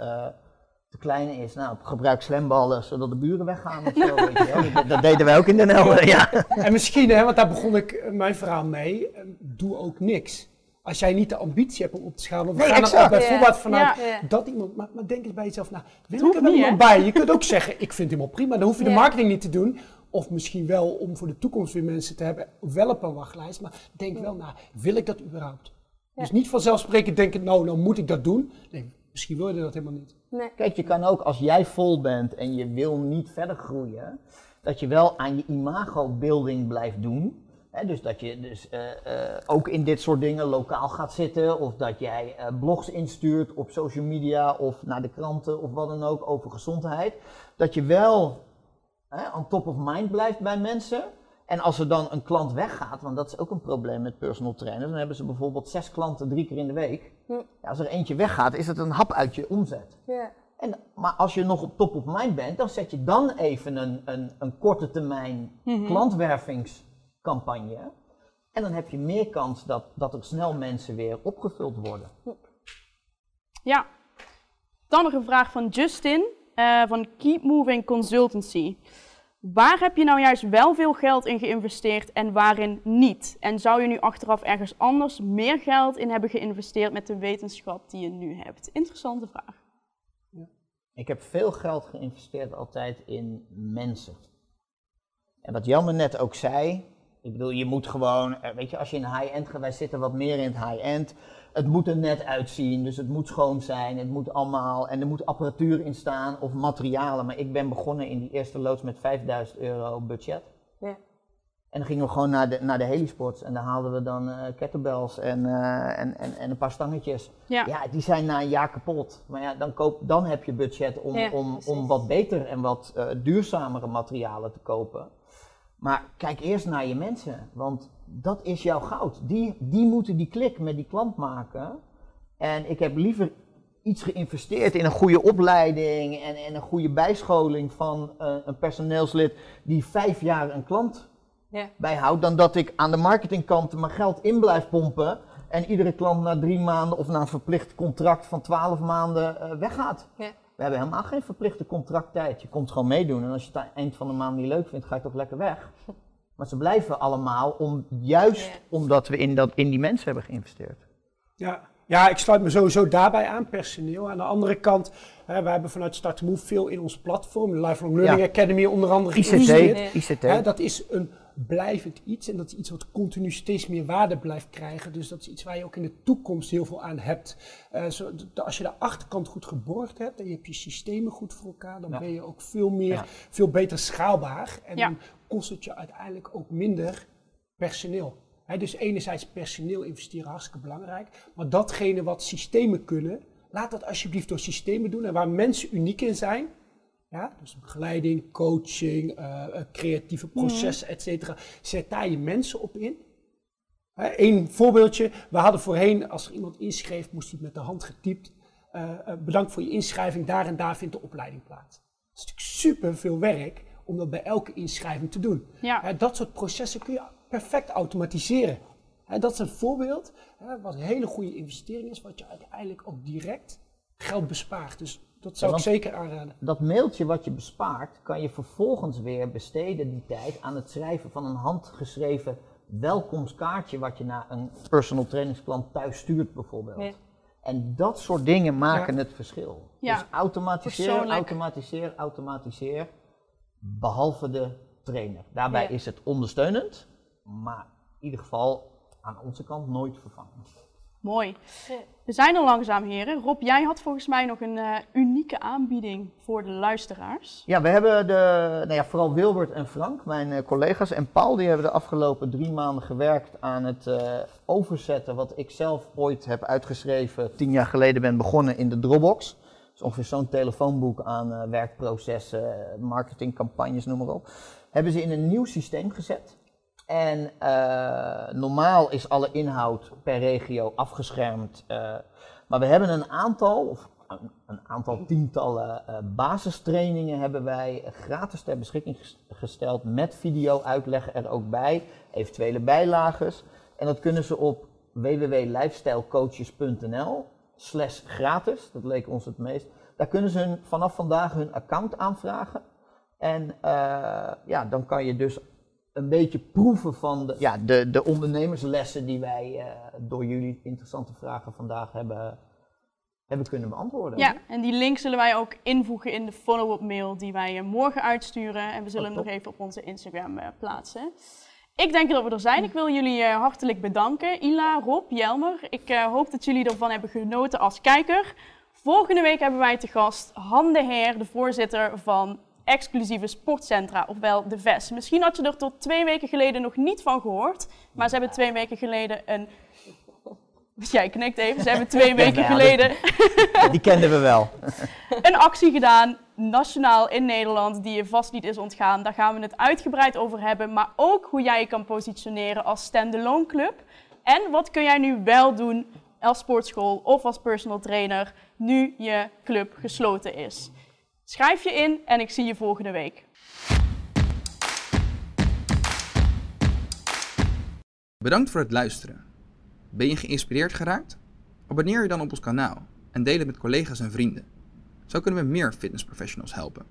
te klein is, nou, gebruik slamballen zodat de buren weggaan of zo, (laughs) weet je wel. Dat, dat deden wij ook in Den Helder, ja. (laughs) En misschien, hè, want daar begon ik eh, mijn verhaal mee, eh, doe ook niks. Als jij niet de ambitie hebt om op te schalen, we Nee, gaan er exact. al bijvoorbeeld vanuit Ja. Ja. dat iemand, maar, maar denk eens bij jezelf, nou, wil ik er wel iemand bij? Je kunt ook zeggen, ik vind hem wel prima, dan hoef je de marketing niet te doen. Of misschien wel om voor de toekomst weer mensen te hebben, wel op een wachtlijst, maar denk wel na, wil ik dat überhaupt? Dus niet vanzelfsprekend denken, nou, nou moet ik dat doen. Nee, misschien wil je dat helemaal niet. Nee. Kijk, je kan ook als jij vol bent en je wil niet verder groeien, dat je wel aan je imago-building blijft doen. Dus dat je dus, eh, eh, ook in dit soort dingen lokaal gaat zitten, of dat jij eh, blogs instuurt op social media of naar de kranten of wat dan ook over gezondheid. Dat je wel on top of mind blijft bij mensen. En als er dan een klant weggaat, want dat is ook een probleem met personal trainers, dan hebben ze bijvoorbeeld zes klanten drie keer in de week. Hm. Ja, als er eentje weggaat, is het een hap uit je omzet. Ja. En, maar als je nog op top of mind bent, dan zet je dan even een, een, een korte termijn klantwervingscampagne. En dan heb je meer kans dat, dat er snel mensen weer opgevuld worden. Ja. Dan nog een vraag van Justin eh, van Keep Moving Consultancy. Waar heb je nou juist wel veel geld in geïnvesteerd en waarin niet? En zou je nu achteraf ergens anders meer geld in hebben geïnvesteerd met de wetenschap die je nu hebt? Interessante vraag. Ik heb veel geld geïnvesteerd altijd in mensen. En wat Jan me net ook zei, ik bedoel, je moet gewoon, eh, weet je, als je in high-end gaat, wij zitten wat meer in het high-end. Het moet er net uitzien, dus het moet schoon zijn, het moet allemaal, en er moet apparatuur in staan of materialen. Maar ik ben begonnen in die eerste loods met 5000 euro budget. Ja. En dan gingen we gewoon naar de, naar de helisports en daar haalden we dan eh kettlebells en, eh, en, en, en een paar stangetjes. Ja. Ja, die zijn na een jaar kapot. Maar ja, dan, koop, dan heb je budget om, Ja, om, precies. om wat beter en wat eh, duurzamere materialen te kopen. Maar kijk eerst naar je mensen, want dat is jouw goud. Die, die moeten die klik met die klant maken. En ik heb liever iets geïnvesteerd in een goede opleiding en, en een goede bijscholing van eh, een personeelslid die vijf jaar een klant Ja. bijhoudt, dan dat ik aan de marketingkant mijn geld in blijf pompen en iedere klant na drie maanden of na een verplicht contract van twaalf maanden eh, weggaat. Ja. We hebben helemaal geen verplichte contracttijd. Je komt gewoon meedoen en als je het aan het eind van de maand niet leuk vindt, ga je toch lekker weg. Maar ze blijven allemaal om, juist Ja. omdat we in, dat, in die mensen hebben geïnvesteerd. Ja. ja, ik sluit me sowieso daarbij aan, personeel. Aan de andere kant, hè, wij hebben vanuit Start to Move veel in ons platform, de Lifelong Learning Ja. Academy onder andere ICT, geïnvesteerd. ICT. Hè, dat is een blijvend iets en dat is iets wat continu steeds meer waarde blijft krijgen. Dus dat is iets waar je ook in de toekomst heel veel aan hebt. Eh, zo, als je de achterkant goed geborgd hebt en je hebt je systemen goed voor elkaar, dan Ja. ben je ook veel meer, Ja. veel beter schaalbaar. En Ja. dan kost het je uiteindelijk ook minder personeel. Hè, dus enerzijds personeel investeren hartstikke belangrijk, maar datgene wat systemen kunnen, laat dat alsjeblieft door systemen doen en waar mensen uniek in zijn. Ja, dus begeleiding, coaching, eh, eh, creatieve processen, et cetera. Zet daar je mensen op in. Eén voorbeeldje. We hadden voorheen, als er iemand inschreef, moest hij met de hand getypt. eh, bedankt voor je inschrijving, daar en daar vindt de opleiding plaats. Dat is natuurlijk super veel werk om dat bij elke inschrijving te doen. Ja. Hè, dat soort processen kun je perfect automatiseren. Hè, dat is een voorbeeld hè, wat een hele goede investering is, wat je uiteindelijk ook direct geld bespaart. Dus dat zou Ja, ik zeker aanraden. Dat mailtje wat je bespaart, kan je vervolgens weer besteden die tijd aan het schrijven van een handgeschreven welkomstkaartje wat je naar een personal trainingsklant thuis stuurt bijvoorbeeld. En dat soort dingen maken Ja. het verschil. Ja, Dus automatiseren, persoonlijk. automatiseer, automatiseer, behalve de trainer. Daarbij Ja. is het ondersteunend, maar in ieder geval aan onze kant nooit vervangen. Mooi. We zijn er langzaam, heren. Rob, jij had volgens mij nog een eh, unieke aanbieding voor de luisteraars. Ja, we hebben de, nou ja, vooral Wilbert en Frank, mijn eh, collega's, en Paul, die hebben de afgelopen drie maanden gewerkt aan het eh, overzetten wat ik zelf ooit heb uitgeschreven, tien jaar geleden ben begonnen in de Dropbox. Dus ongeveer zo'n telefoonboek aan werkprocessen, marketingcampagnes, noem maar op. Hebben ze in een nieuw systeem gezet. En eh, normaal is alle inhoud per regio afgeschermd. eh, maar we hebben een aantal, of een, aantal tientallen eh, basistrainingen hebben wij gratis ter beschikking ges- gesteld met video-uitleg er ook bij, eventuele bijlages. En dat kunnen ze op www.lifestylecoaches.nl slash gratis, dat leek ons het meest. Daar kunnen ze hun, vanaf vandaag hun account aanvragen. En ja, dan kan je dus een beetje proeven van de, ja, de, de ondernemerslessen die wij eh, door jullie interessante vragen vandaag hebben, hebben kunnen beantwoorden. Ja, en die link zullen wij ook invoegen in de follow-up mail die wij eh, morgen uitsturen. En we zullen Oh, hem nog even op onze Instagram eh, plaatsen. Ik denk dat we er zijn. Ik wil jullie eh, hartelijk bedanken. Ila, Rob, Jelmer. Ik eh, hoop dat jullie ervan hebben genoten als kijker. Volgende week hebben wij te gast Han de Heer, de voorzitter van exclusieve sportcentra, ofwel de VES. Misschien had je er tot twee weken geleden nog niet van gehoord, maar ze hebben twee weken geleden een... (laughs) Jij knikt even. Ze hebben (laughs) twee weken ja, geleden (laughs) Die kenden we wel. een actie gedaan, nationaal in Nederland, die je vast niet is ontgaan. Daar gaan we het uitgebreid over hebben, maar ook hoe jij je kan positioneren als standalone club. En wat kun jij nu wel doen als sportschool of als personal trainer nu je club gesloten is. Schrijf je in en ik zie je volgende week. Bedankt voor het luisteren. Ben je geïnspireerd geraakt? Abonneer je dan op ons kanaal en deel het met collega's en vrienden. Zo kunnen we meer fitnessprofessionals helpen.